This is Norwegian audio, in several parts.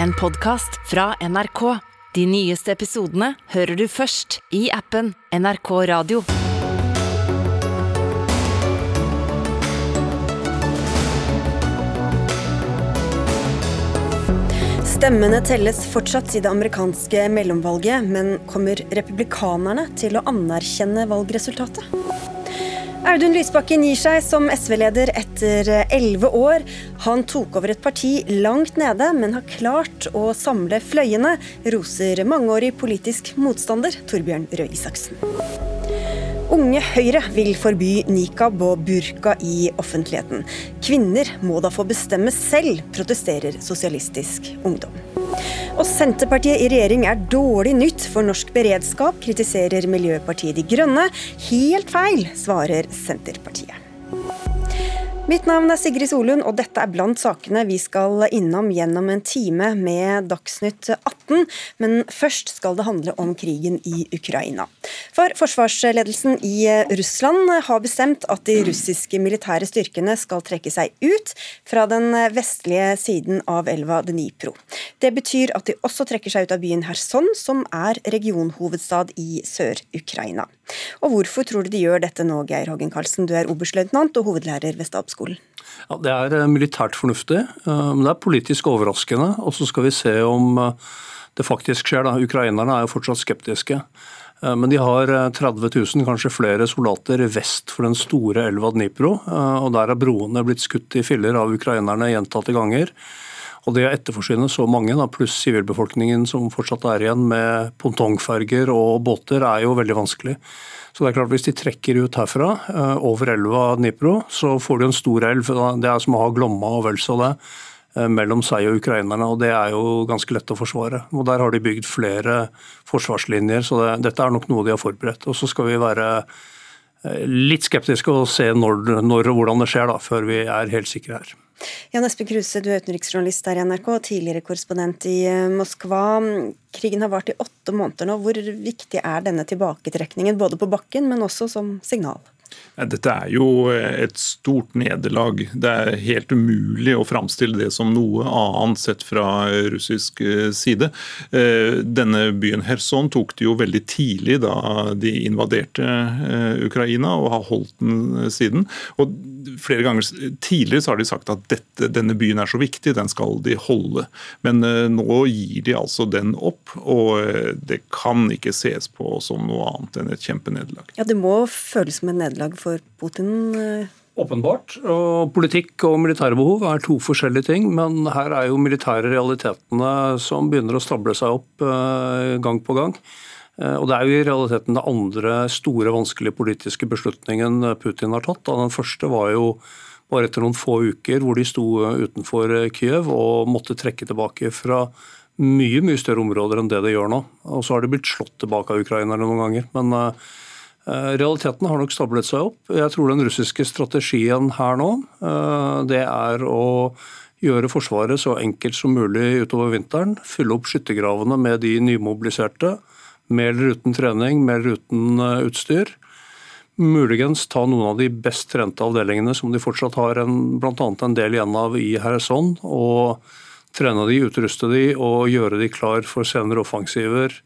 en podkast fra NRK. De nyeste episodene hører du først i appen NRK Radio. Stemmene telles fortsatt i det amerikanske mellomvalget, men kommer republikanerne til å anerkjenne valgresultatet? Audun Lysbakken gir seg som SV-leder etter elleve år. Han tok over et parti langt nede, men har klart å samle fløyene, roser mangeårig politisk motstander Torbjørn Røe Isaksen. Unge Høyre vil forby nikab og burka i offentligheten. Kvinner må da få bestemme selv, protesterer Sosialistisk Ungdom. Og Senterpartiet i regjering er dårlig nytt for norsk beredskap, kritiserer Miljøpartiet De Grønne. Helt feil, svarer Senterpartiet. Mitt navn er Sigrid Solund, og dette er blant sakene vi skal innom gjennom en time med Dagsnytt 18. Men først skal det handle om krigen i Ukraina. For forsvarsledelsen i Russland har bestemt at de russiske militære styrkene skal trekke seg ut fra den vestlige siden av elva Dnipro. Det betyr at de også trekker seg ut av byen Kherson, som er regionhovedstad i Sør-Ukraina. Og hvorfor tror du de gjør dette nå, Geir Hågen Karlsen, du er oberstløytnant og hovedlærer ved stabsskolen? Ja, det er eh, militært fornuftig, eh, men det er politisk overraskende. Og så skal vi se om eh, det faktisk skjer. Da. Ukrainerne er jo fortsatt skeptiske. Men de har 30 000, kanskje flere soldater vest for den store elva Dnipro. og Der er broene blitt skutt i filler av ukrainerne gjentatte ganger. Og Det å etterforsyne så mange, da, pluss sivilbefolkningen som fortsatt er igjen med pontongferger og båter, er jo veldig vanskelig. Så det er klart Hvis de trekker ut herfra, eh, over elva Dnipro, så får de en stor elv. Det er som å ha Glomma og vel så det eh, mellom seg og ukrainerne, og det er jo ganske lett å forsvare. Og Der har de bygd flere forsvarslinjer, så det, dette er nok noe de har forberedt. Og Så skal vi være litt skeptiske og se når, når og hvordan det skjer, da, før vi er helt sikre her. Jan Espen Kruse, du er utenriksjournalist her i NRK, tidligere korrespondent i eh, Moskva. Krigen har vart i åtte måneder nå. Hvor viktig er denne tilbaketrekningen, både på bakken, men også som signal? Dette er jo et stort nederlag. Det er helt umulig å framstille det som noe annet sett fra russisk eh, side. Eh, denne byen Kherson tok de jo veldig tidlig da de invaderte eh, Ukraina, og har holdt den siden. Og flere ganger tidligere så har de sagt at dette, denne byen er så viktig, den skal de holde. Men nå gir de altså den opp, og det kan ikke ses på som noe annet enn et kjempenederlag. Ja, det må føles som et nederlag for Putin? Eh? Åpenbart. og Politikk og militære behov er to forskjellige ting. Men her er jo militære realitetene som begynner å stable seg opp eh, gang på gang. Eh, og Det er jo i realiteten den andre store, vanskelige politiske beslutningen Putin har tatt. Den første var jo bare etter noen få uker hvor de sto utenfor Kiev og måtte trekke tilbake fra mye mye større områder enn det de gjør nå. Og Så har de blitt slått tilbake av ukrainerne noen ganger. men realiteten har nok stablet seg opp. Jeg tror den russiske strategien her nå, eh, det er å gjøre Forsvaret så enkelt som mulig utover vinteren. Fylle opp skyttergravene med de nymobiliserte. Med eller uten trening, med eller uten eh, utstyr. Muligens ta noen av de best trente avdelingene som de fortsatt har bl.a. en del igjen av i Kherson, og trene de, utruste de og gjøre de klar for senere offensiver.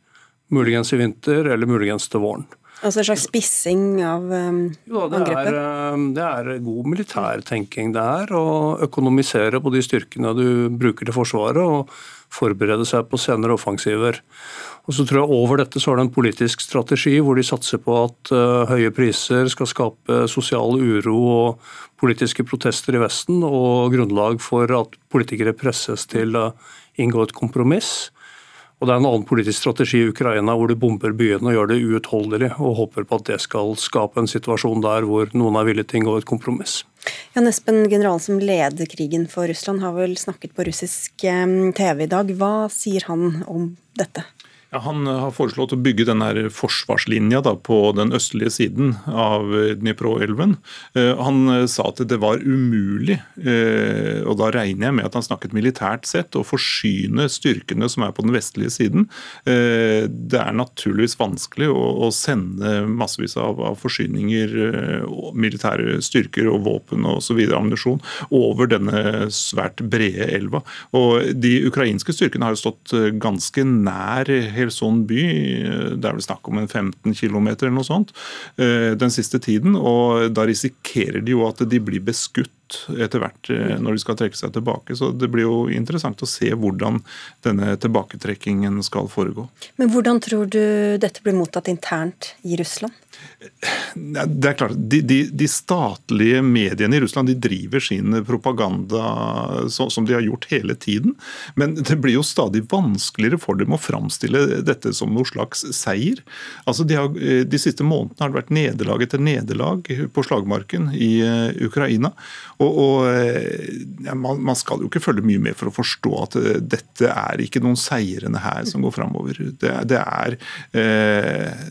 Muligens i vinter eller muligens til våren. Altså en slags spissing av um, jo, det angrepet? Er, um, det er god militærtenking det er. Å økonomisere på de styrkene du bruker til Forsvaret, og forberede seg på senere offensiver. Og så tror jeg Over dette så er det en politisk strategi hvor de satser på at uh, høye priser skal skape sosial uro og politiske protester i Vesten, og grunnlag for at politikere presses til å inngå et kompromiss. Og Det er en annen politisk strategi i Ukraina hvor de bomber byene og gjør det uutholdelig, og håper på at det skal skape en situasjon der hvor noen er villig til å inngå et kompromiss. Jan Espen, generalen som leder krigen for Russland, har vel snakket på russisk TV i dag. Hva sier han om dette? Ja, han har foreslått å bygge den forsvarslinja da, på den østlige siden av Dnipro-elven. Eh, han eh, sa at det var umulig, eh, og da regner jeg med at han snakket militært sett, å forsyne styrkene som er på den vestlige siden. Det er naturligvis vanskelig å sende massevis av forsyninger, militære styrker og våpen osv. ammunisjon over denne svært brede elva. Og De ukrainske styrkene har jo stått ganske nær Kherson by. Det er vel snakk om en 15 km eller noe sånt eh, den siste tiden. og Da risikerer de jo at de blir beskutt etter hvert eh, når de skal trekke seg tilbake. Så det blir jo interessant å se hvordan denne tilbaketrekkingen skal foregå. Men hvordan tror du dette blir mottatt internt i Russland? Det er klart, de, de, de, statlige mediene i Russland de driver sin propaganda så, som de har gjort hele tiden. Men det blir jo stadig vanskeligere for dem å framstille dette som noe slags seier. Altså de, har, de siste månedene har det vært nederlag etter nederlag på slagmarken i uh, Ukraina. Og, og ja, man, man, skal jo ikke følge mye med for å forstå at dette er ikke noen seirende her som går framover. Det, det, er eh,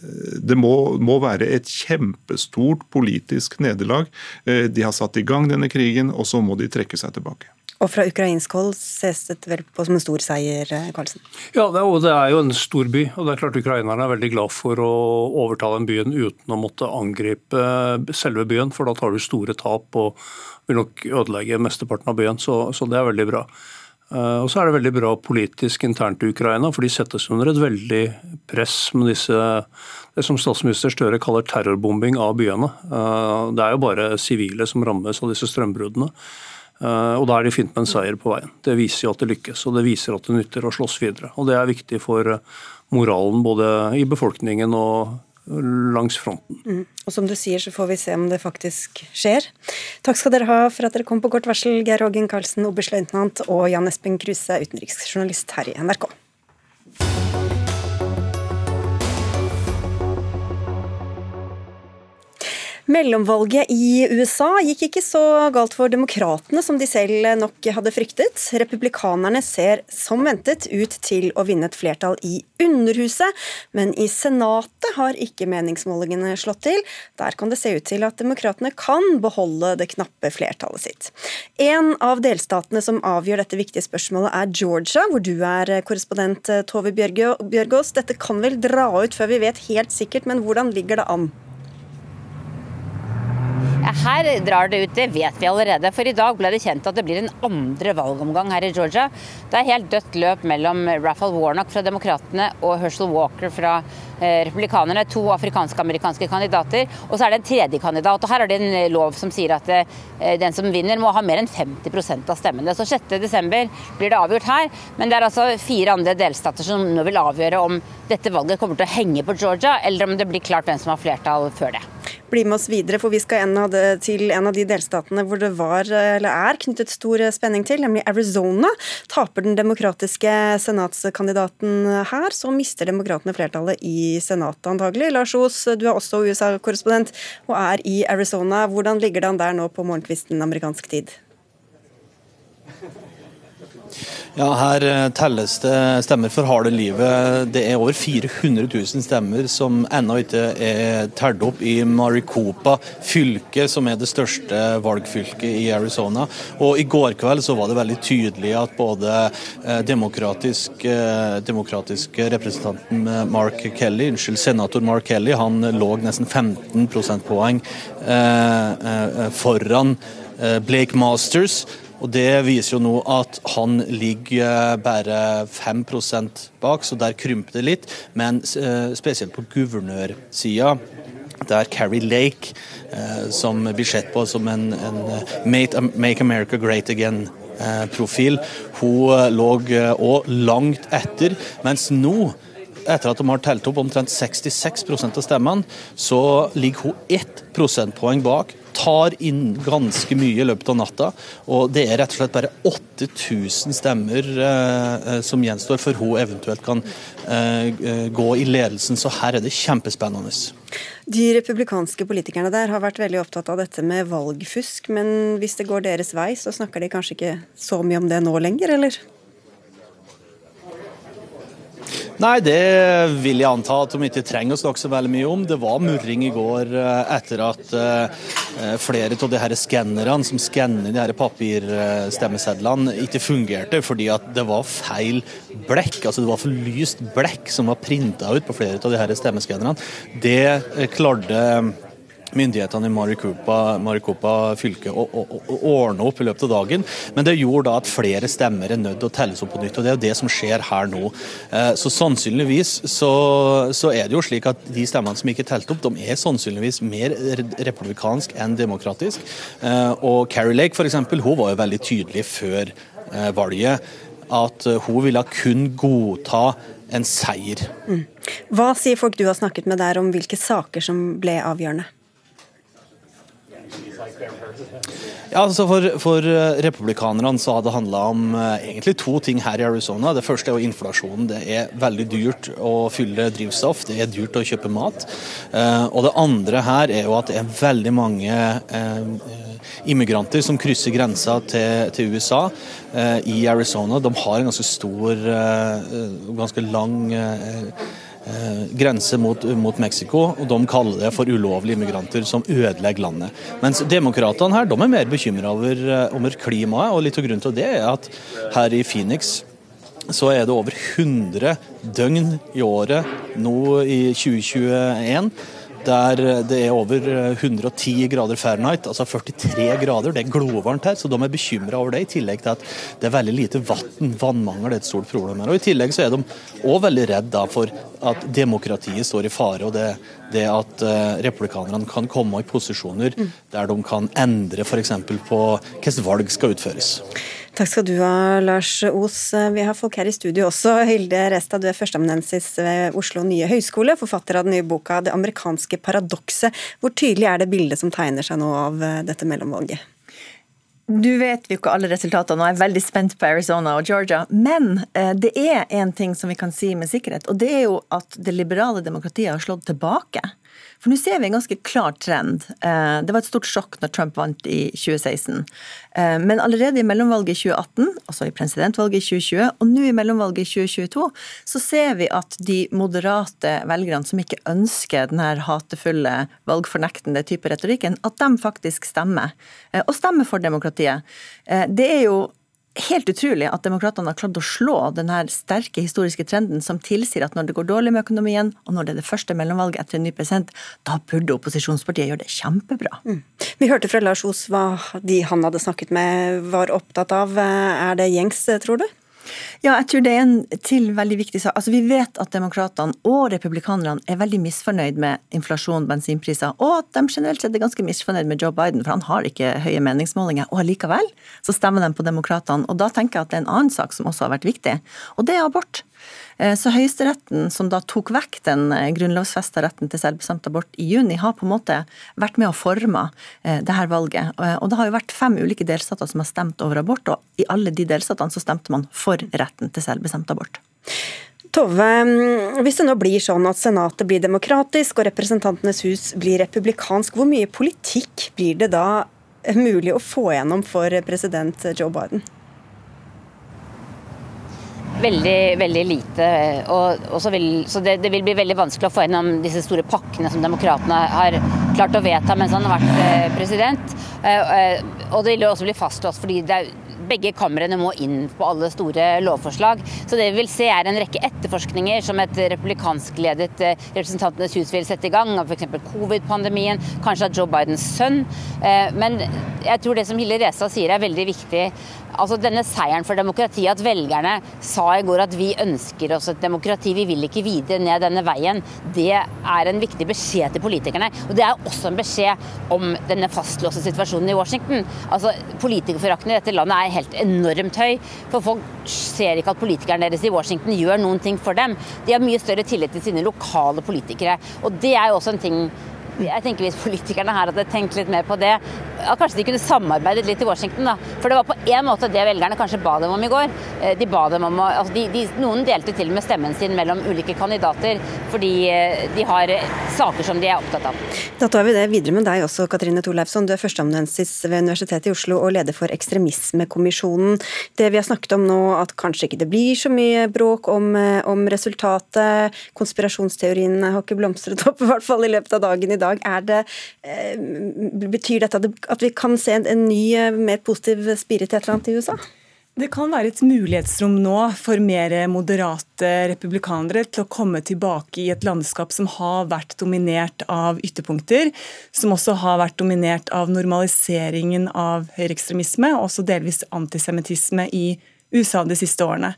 Det må, må være være et kjempestort politisk nederlag. Eh, de har satt i gang denne krigen, og så må de trekke seg tilbake. Og fra ukrainsk hold ses det vel på som en stor seier, eh, Karlsen? Ja, det er, og det er jo en stor by. og det er klart Ukrainerne er veldig glad for å overta den byen uten å måtte angripe selve byen, for da tar du store tap og vil nok ødelegge mesteparten av byen. Så, så det er veldig bra. Eh, og så er det veldig bra politisk internt i Ukraina, for de settes under et veldig press med disse det som statsminister Støre kaller terrorbombing av byene. Eh, det er jo bare sivile som rammes av disse strømbruddene. Eh, og da er de fint med en seier på veien. Det viser jo at det lykkes, og det viser at det nytter å slåss videre. Og det er viktig for moralen både i befolkningen og langs fronten. Mm. Og som du sier, så får vi se om det faktisk skjer. Takk skal dere ha for at dere kom på kort varsel, Geir Hågen Karlsen, oberstløytnant, og Jan Espen Kruse, utenriksjournalist her i NRK. Mellomvalget i USA gikk ikke så galt for demokratene som de selv nok hadde fryktet. Republikanerne ser som ventet ut til å vinne et flertall i Underhuset, men i Senatet har ikke meningsmålingene slått til. Der kan det se ut til at demokratene kan beholde det knappe flertallet sitt. En av delstatene som avgjør dette viktige spørsmålet er Georgia, hvor du er korrespondent Tove Bjørgaas. Dette kan vel dra ut før vi vet helt sikkert, men hvordan ligger det an? Her drar det ut, det vet vi allerede. For i dag ble det kjent at det blir en andre valgomgang her i Georgia. Det er helt dødt løp mellom Raphael Warnock fra Demokratene og Herschel Walker fra eh, Republikanerne. To afrikansk-amerikanske kandidater. Og så er det en tredje kandidat. Og her er det en eh, lov som sier at eh, den som vinner, må ha mer enn 50% av stemmene. Så 6.12 blir det avgjort her. Men det er altså fire andre delstater som nå vil avgjøre om dette valget kommer til å henge på Georgia, eller om det blir klart hvem som har flertall før det. Bli med oss videre, for vi skal en det, til en av de delstatene hvor det var, eller er, knyttet stor spenning til, nemlig Arizona. Taper den demokratiske senatskandidaten her, så mister demokratene flertallet i Senatet antagelig. Lars Os, du er også USA-korrespondent og er i Arizona. Hvordan ligger det an der nå på morgenkvisten amerikansk tid? Ja, Her eh, telles det stemmer for harde livet. Det er over 400 000 stemmer som ennå ikke er talt opp i Maricopa fylke, som er det største valgfylket i Arizona. Og I går kveld så var det veldig tydelig at både eh, demokratisk, eh, demokratisk representanten Mark Kelly, unnskyld, senator Mark Kelly, han lå nesten 15 prosentpoeng foran Blake Masters og Det viser jo nå at han ligger bare 5% bak, så der krymper det litt. Men eh, spesielt på guvernørsida, der Carrie Lake, eh, som blir sett på som en, en Make America Great Again-profil, hun lå òg langt etter. Mens nå etter at de har telt opp omtrent 66% av stemmene, så ligger hun ett prosentpoeng bak tar inn ganske mye i løpet av natta. Og det er rett og slett bare 8000 stemmer eh, som gjenstår før hun eventuelt kan eh, gå i ledelsen. Så her er det kjempespennende. De republikanske politikerne der har vært veldig opptatt av dette med valgfusk, men hvis det går deres vei, så snakker de kanskje ikke så mye om det nå lenger, eller? Nei, det vil jeg anta at de ikke trenger å snakke så veldig mye om. Det var murring i går eh, etter at eh, flere av de her skannerne som skanner de her papirstemmesedlene, ikke fungerte fordi at det var feil blekk. Altså det var for lyst blekk som var printa ut på flere av de her stemmeskannerne. Det eh, klarte myndighetene i Maricopa, Maricopa fylke å, å, å, ordne opp i løpet av dagen. Men det gjorde da at flere stemmer er nødt til å telles opp på nytt. og Det er jo det som skjer her nå. Eh, så Sannsynligvis så, så er det jo slik at de stemmene som ikke er telt opp, de er sannsynligvis mer republikansk enn demokratisk. Eh, og Carrie Lake for eksempel, hun var jo veldig tydelig før eh, valget at hun ville kun godta en seier. Mm. Hva sier folk du har snakket med der om hvilke saker som ble avgjørende? Ja, altså For, for eh, republikanerne så har det handla om uh, egentlig to ting her i Arizona. Det første er jo inflasjonen. Det er veldig dyrt å fylle drivstoff, det er dyrt å kjøpe mat. Uh, og det andre her er jo at det er veldig mange immigranter som krysser grensa til, til USA i Arizona. De har en ganske stor, ganske lang Eh, grense mot, mot Mexico, og de kaller det for ulovlige immigranter som ødelegger landet. Mens demokratene her de er mer bekymra over, eh, over, klimaet, og litt av grunnen til det er at her i Phoenix så er det over 100 døgn i året nå i 2021 der det er over 110 grader Fahrenheit, altså 43 grader. Det er glovarmt her, så de er bekymra over det. I tillegg til at det er veldig lite vann. Vannmangel er et stort problem her. Og I tillegg så er de òg veldig redd for at demokratiet står i fare. og det, det at uh, republikanerne kan komme i posisjoner mm. der de kan endre f.eks. på hvilket valg skal utføres. Takk skal du ha, Lars Os. Vi har folk her i studio også. Hilde Restad, du er førsteamanuensis ved Oslo nye høgskole, forfatter av den nye boka 'Det amerikanske paradokset'. Hvor tydelig er det bildet som tegner seg nå av eh, dette mellomvalget? Nå vet vi ikke alle resultatene, og jeg er veldig spent på Arizona og Georgia. Men eh, det er én ting som vi kan si med sikkerhet, og det er jo at det liberale demokratiet har slått tilbake. For nå ser vi en ganske klar trend. Eh, det var et stort sjokk når Trump vant i 2016. Eh, men allerede i mellomvalget i 2018, altså i presidentvalget i 2020, og nå i mellomvalget i 2022, så ser vi at de moderate velgerne som ikke ønsker denne hatefulle, valgfornektende type retorikken, at de faktisk stemmer. Eh, og stemmer for demokratiet. Det er jo helt utrolig at demokratene har klart å slå denne sterke historiske trenden som tilsier at når det går dårlig med økonomien, og når det er det første mellomvalget etter en ny president, da burde opposisjonspartiet gjøre det kjempebra. Mm. Vi hørte fra Lars Os hva de han hadde snakket med var opptatt av. Er det gjengs, tror du? Ja, jeg tror det er en til veldig viktig sak. Altså, vi vet at demokratene og republikanerne er veldig misfornøyd med inflasjon, bensinpriser, og at de generelt sett er ganske misfornøyd med Joe Biden, for han har ikke høye meningsmålinger. Og allikevel så stemmer de på demokratene. Og da tenker jeg at det er en annen sak som også har vært viktig, og det er abort. Eh, så Høyesteretten, som da tok vekk den eh, grunnlovfesta retten til selvbestemt abort i juni, har på en måte vært med å forme eh, det her valget. Og det har jo vært fem ulike delstater som har stemt over abort, og i alle de delstatene så stemte man for retten til selvbestemt abort. Tove, mm, hvis det nå blir sånn at Senatet blir demokratisk og Representantenes hus blir republikansk, hvor mye politikk blir det da mulig å få gjennom for president Joe Biden? Veldig, veldig lite. Og, og vil, så det, det, vil bli veldig vanskelig å få gjennom disse store pakkene som demokratene har klart å vedta mens han har vært eh, president. Eh, eh, og det vil også bli fastlåst, fordi det er, begge kamrene må inn på alle store lovforslag. Så det vi vil se er en rekke etterforskninger som et republikanskledet Representantenes hus vil sette i gang, av f.eks. covid-pandemien, kanskje av Joe Bidens sønn. Men jeg tror det som Hille Restad sier er veldig viktig altså denne seieren for demokratiet, at velgerne sa i går at vi ønsker oss et demokrati, vi vil ikke videre ned denne veien, det er en viktig beskjed til politikerne. Og det er også en beskjed om denne fastlåste situasjonen i Washington. Altså Politikerforakten i dette landet er helt enormt høy. For folk ser ikke at politikerne deres i Washington gjør noen ting for dem. De har mye større tillit til sine lokale politikere. Og det er jo også en ting Jeg tenker Hvis politikerne her hadde tenkt litt mer på det, at kanskje de kunne samarbeidet litt i Washington. da. For det var på en måte det velgerne kanskje ba dem om i går. Eh, de ba dem om å, altså de, de, Noen delte til og med stemmen sin mellom ulike kandidater fordi eh, de har saker som de er opptatt av. Da tar vi det videre med deg også, Katrine Thorleifsson. Du er førsteamanuensis ved Universitetet i Oslo og leder for Ekstremismekommisjonen. Det vi har snakket om nå, at kanskje ikke det blir så mye bråk om, eh, om resultatet. Konspirasjonsteoriene har ikke blomstret opp, i hvert fall i løpet av dagen i dag. Er det, betyr dette at vi kan se en ny, mer positiv spirit et eller annet i USA? Det kan være et mulighetsrom nå for mer moderate republikanere til å komme tilbake i et landskap som har vært dominert av ytterpunkter, som også har vært dominert av normaliseringen av høyreekstremisme, og også delvis antisemittisme i USA de siste årene.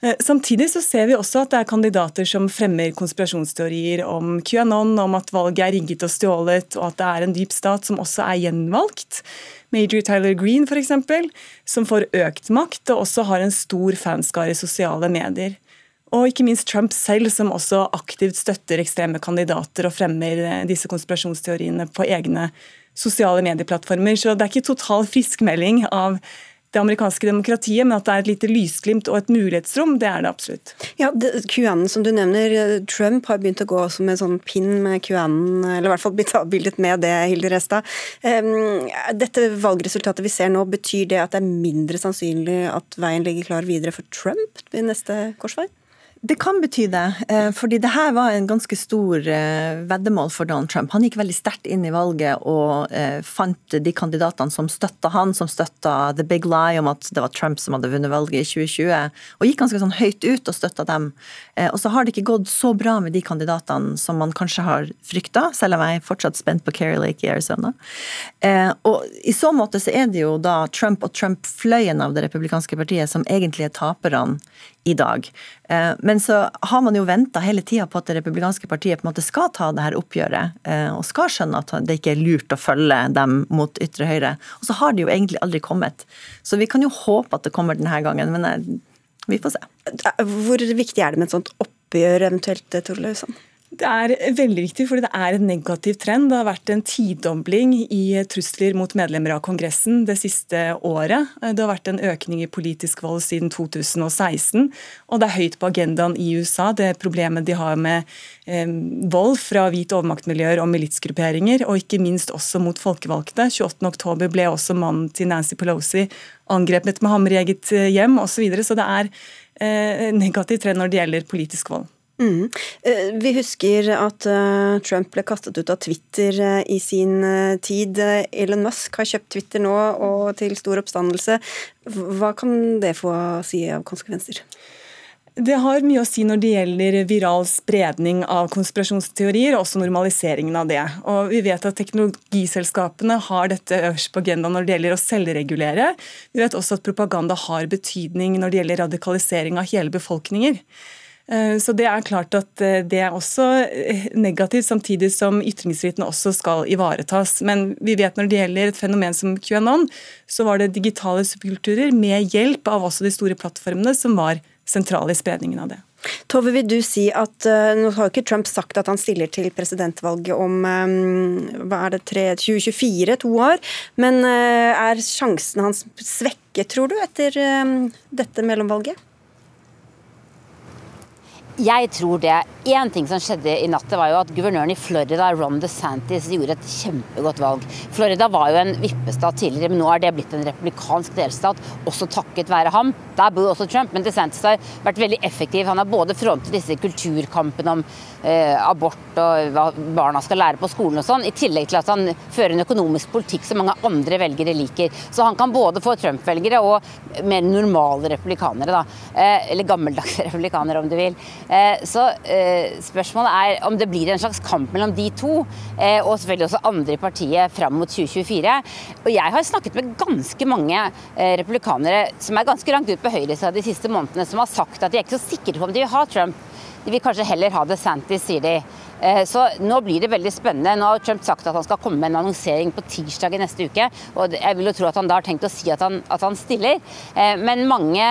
Eh, samtidig så ser vi også at det er kandidater som fremmer konspirasjonsteorier om QAnon, om at valget er rigget og stjålet, og at det er en dyp stat som også er gjenvalgt. Major Tyler Green f.eks., som får økt makt og også har en stor fanskare i sosiale medier. Og ikke minst Trump selv, som også aktivt støtter ekstreme kandidater og fremmer eh, disse konspirasjonsteoriene på egne sosiale medieplattformer. Så det er ikke total friskmelding av det amerikanske demokratiet, men at det er et lite lysglimt og et mulighetsrom, det er det absolutt. Ja, QAnon som du nevner, Trump har begynt å gå også med sånn pinn med QAnon, eller i hvert fall blitt avbildet med det, Hilde Restad. Dette valgresultatet vi ser nå, betyr det at det er mindre sannsynlig at veien ligger klar videre for Trump ved neste korsvei? Det kan bety det, eh, fordi det her var en ganske stor eh, veddemål for Donald Trump. Han gikk veldig sterkt inn i valget og eh, fant de kandidatene som støtta han, som støtta the big lie om at det var Trump som hadde vunnet valget i 2020, og gikk ganske sånn høyt ut og støtta dem. Og så har det ikke gått så bra med de kandidatene som man kanskje har frykta, selv om jeg er fortsatt spent på Kerry Lake i Arizona. Og i så måte så er det jo da Trump og Trump-fløyen av det republikanske partiet som egentlig er taperne i dag. Eh, men så har man jo venta hele tida på at det republikanske partiet på en måte skal ta det her oppgjøret, eh, og skal skjønne at det ikke er lurt å følge dem mot ytre høyre. Og så har det jo egentlig aldri kommet. Så vi kan jo håpe at det kommer denne gangen, men eh, vi får se. Hvor viktig er det med et sånt oppgjør eventuelt, Torleifsson? Det er veldig viktig, fordi det er en negativ trend. Det har vært en tidobling i trusler mot medlemmer av Kongressen det siste året. Det har vært en økning i politisk vold siden 2016. Og det er høyt på agendaen i USA, det problemet de har med eh, vold fra hvit overmaktmiljøer og militsgrupperinger, og ikke minst også mot folkevalgte. 28.10 ble også mannen til Nancy Pelosi angrepet med hammer i eget eh, hjem osv. Så, så det er eh, en negativ trend når det gjelder politisk vold. Mm. Eh, vi husker at eh, Trump ble kastet ut av Twitter eh, i sin tid. Elon Musk har kjøpt Twitter nå, og til stor oppstandelse. Hva kan det få å si av konsekvenser? Det har mye å si når det gjelder viral spredning av konspirasjonsteorier, og også normaliseringen av det. Og Vi vet at teknologiselskapene har dette øverst på agendaen når det gjelder å selvregulere. Vi vet også at propaganda har betydning når det gjelder radikalisering av hele befolkninger. Eh, så det er klart at eh, det er også eh, negativt, samtidig som ytringsfriheten også skal ivaretas. Men vi vet når det gjelder et fenomen som QAnon, så var det digitale subkulturer med hjelp av også de store plattformene som var sentrale i spredningen av det. Tove, vil du si at Nå har ikke Trump sagt at han stiller til presidentvalget om hva er det, 2024, to år. Men er sjansen hans svekket, tror du, etter dette mellomvalget? Jeg tror det. Én ting som skjedde i natt, var jo at guvernøren i Florida, Ron DeSantis, gjorde et kjempegodt valg. Florida var jo en vippestat tidligere, men nå er det blitt en republikansk delstat, også takket være ham. Der bor også Trump, men DeSantis har vært veldig effektiv. Han har både frontet disse kulturkampene om eh, abort og hva barna skal lære på skolen og sånn, i tillegg til at han fører en økonomisk politikk som mange andre velgere liker. Så han kan både få Trump-velgere og mer normale republikanere, da. Eh, eller gammeldagse republikanere, om du vil. Eh, så eh, spørsmålet er om det blir en slags kamp mellom de to, eh, og selvfølgelig også andre i partiet fram mot 2024. Og jeg har snakket med ganske mange republikanere som er ganske langt ut på høyresida de siste månedene, som har sagt at de er ikke så sikre på om de vil ha Trump. De vil kanskje heller ha DeSantis, sier de. Så nå blir det veldig spennende. Nå har Trump sagt at han skal komme med en annonsering på tirsdag i neste uke. Og jeg vil jo tro at han da har tenkt å si at han, at han stiller. Men mange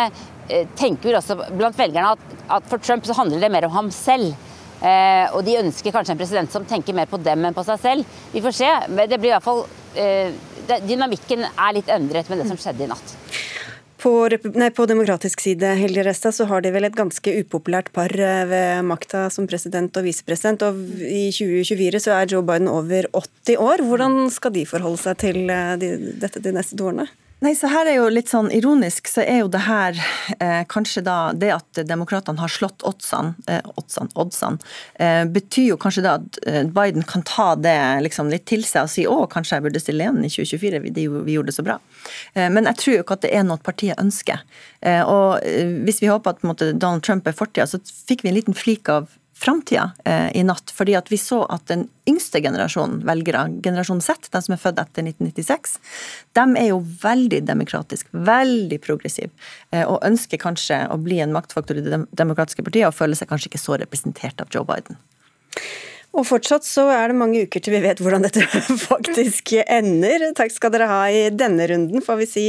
tenker vel også blant velgerne at, at for Trump så handler det mer om ham selv. Eh, og de ønsker kanskje en president som tenker mer på dem enn på seg selv. Vi får se. Men det blir i hvert fall eh, Dynamikken er litt endret med det som skjedde i natt. På, nei, på, demokratisk side Helge Resta, så har de vel et ganske upopulært par eh, ved makta som president og visepresident. Og i 2024 så er Joe Biden over 80 år. Hvordan skal de forholde seg til eh, de, dette de neste to årene? Nei, så her er jo litt sånn Ironisk så er jo det her eh, kanskje da det at demokratene har slått oddsene, eh, oddsene, oddsene eh, betyr jo kanskje da at eh, Biden kan ta det liksom litt til seg og si å, kanskje jeg burde stille igjen i 2024, vi, vi gjorde det så bra. Eh, men jeg tror jo ikke at det er noe partiet ønsker. Eh, og hvis vi håper at måte, Donald Trump er fortida, så fikk vi en liten flik av framtida eh, i natt. Fordi at vi så at den yngste generasjonen velgere, generasjon Z, de som er født etter 1996, de er jo veldig demokratisk, veldig progressiv, eh, og ønsker kanskje å bli en maktfaktor i det demokratiske partiet, og føler seg kanskje ikke så representert av Joe Biden. Og fortsatt så er det mange uker til vi vet hvordan dette faktisk ender. Takk skal dere ha i denne runden, får vi si.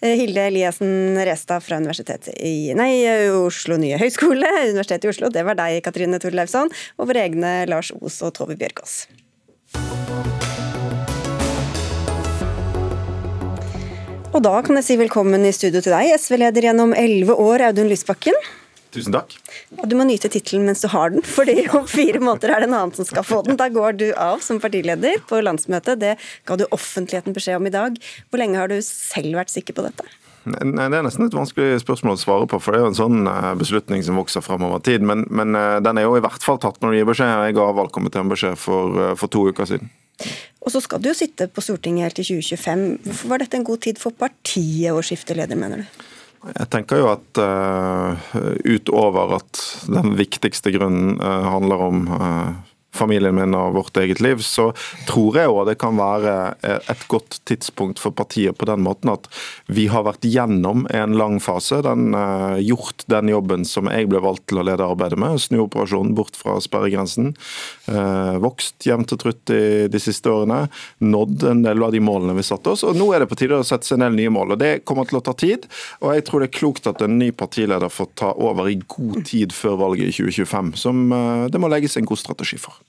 Eh, Hilde Eliassen Restad fra Universitetet i nei, Oslo nye høgskole, Universitetet i Oslo. Det var deg, Katrine Torleifsson. Og våre egne Lars Os og Tove Bjørgaas. Og da kan jeg si velkommen i studio til deg, SV-leder gjennom elleve år, Audun Lysbakken. Tusen takk. Du må nyte tittelen mens du har den, fordi om fire måneder er det en annen som skal få den. Da går du av som partileder på landsmøtet. Det ga du offentligheten beskjed om i dag. Hvor lenge har du selv vært sikker på dette? Nei, Det er nesten et vanskelig spørsmål å svare på, for det er jo en sånn eh, beslutning som vokser fremover tid. Men, men eh, den er jo i hvert fall tatt når du gir beskjed. Jeg ga valgkomiteen beskjed for, eh, for to uker siden. Og så skal du jo sitte på Stortinget helt til 2025. Hvorfor var dette en god tid for partiet å skifte leder, mener du? Jeg tenker jo at uh, utover at den viktigste grunnen uh, handler om uh, familien min og vårt eget liv, så tror jeg òg det kan være et godt tidspunkt for partiet på den måten at vi har vært gjennom en lang fase. Den, uh, gjort den jobben som jeg ble valgt til å lede arbeidet med, snuoperasjonen bort fra sperregrensen. Uh, vokst jevnt og trutt de, de, siste årene. Nådd en del av de målene vi satte oss. Og nå er det på tide å sette seg en del nye mål. og Det kommer til å ta tid. Og jeg tror det er klokt at en ny partileder får ta over i god tid før valget i 2025. Som uh, det må legges en god strategi for.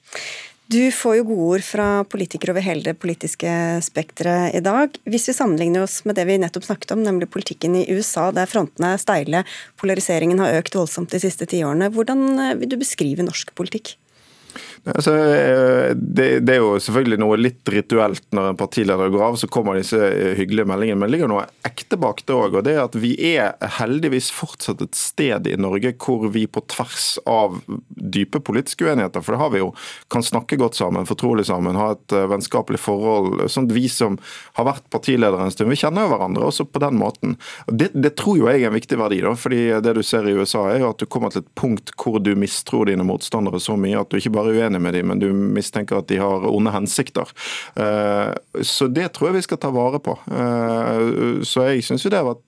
Du får jo gode ord fra politikere over hele det politiske spekteret i dag. Hvis vi sammenligner oss med det vi nettopp snakket om, nemlig politikken i USA, der frontene er steile, polariseringen har økt voldsomt de siste tiårene, hvordan eh, vil du beskrive norsk politikk? Altså, eh, det, det, er jo selvfølgelig noe litt rituelt når en partileder går av, så kommer disse eh, hyggelige meldingene. Men det ligger noe ekte bak det òg. Og det er at vi er heldigvis fortsatt et sted i Norge hvor vi på tvers av dype politiske uenigheter, for det har vi jo, kan snakke godt sammen, fortrolig sammen, ha et eh, vennskapelig forhold. Sånn at vi som har vært partiledere en stund, vi kjenner jo hverandre også på den måten. Det, det, tror jo jeg er en viktig verdi, da, fordi det du ser i USA er jo at du kommer til et punkt hvor du mistror dine motstandere så mye at du ikke bare er uenig uenig med dem, men du mistenker at de har onde hensikter. Eh, så det tror jeg vi skal ta vare på. Eh, så jeg syns jo det har vært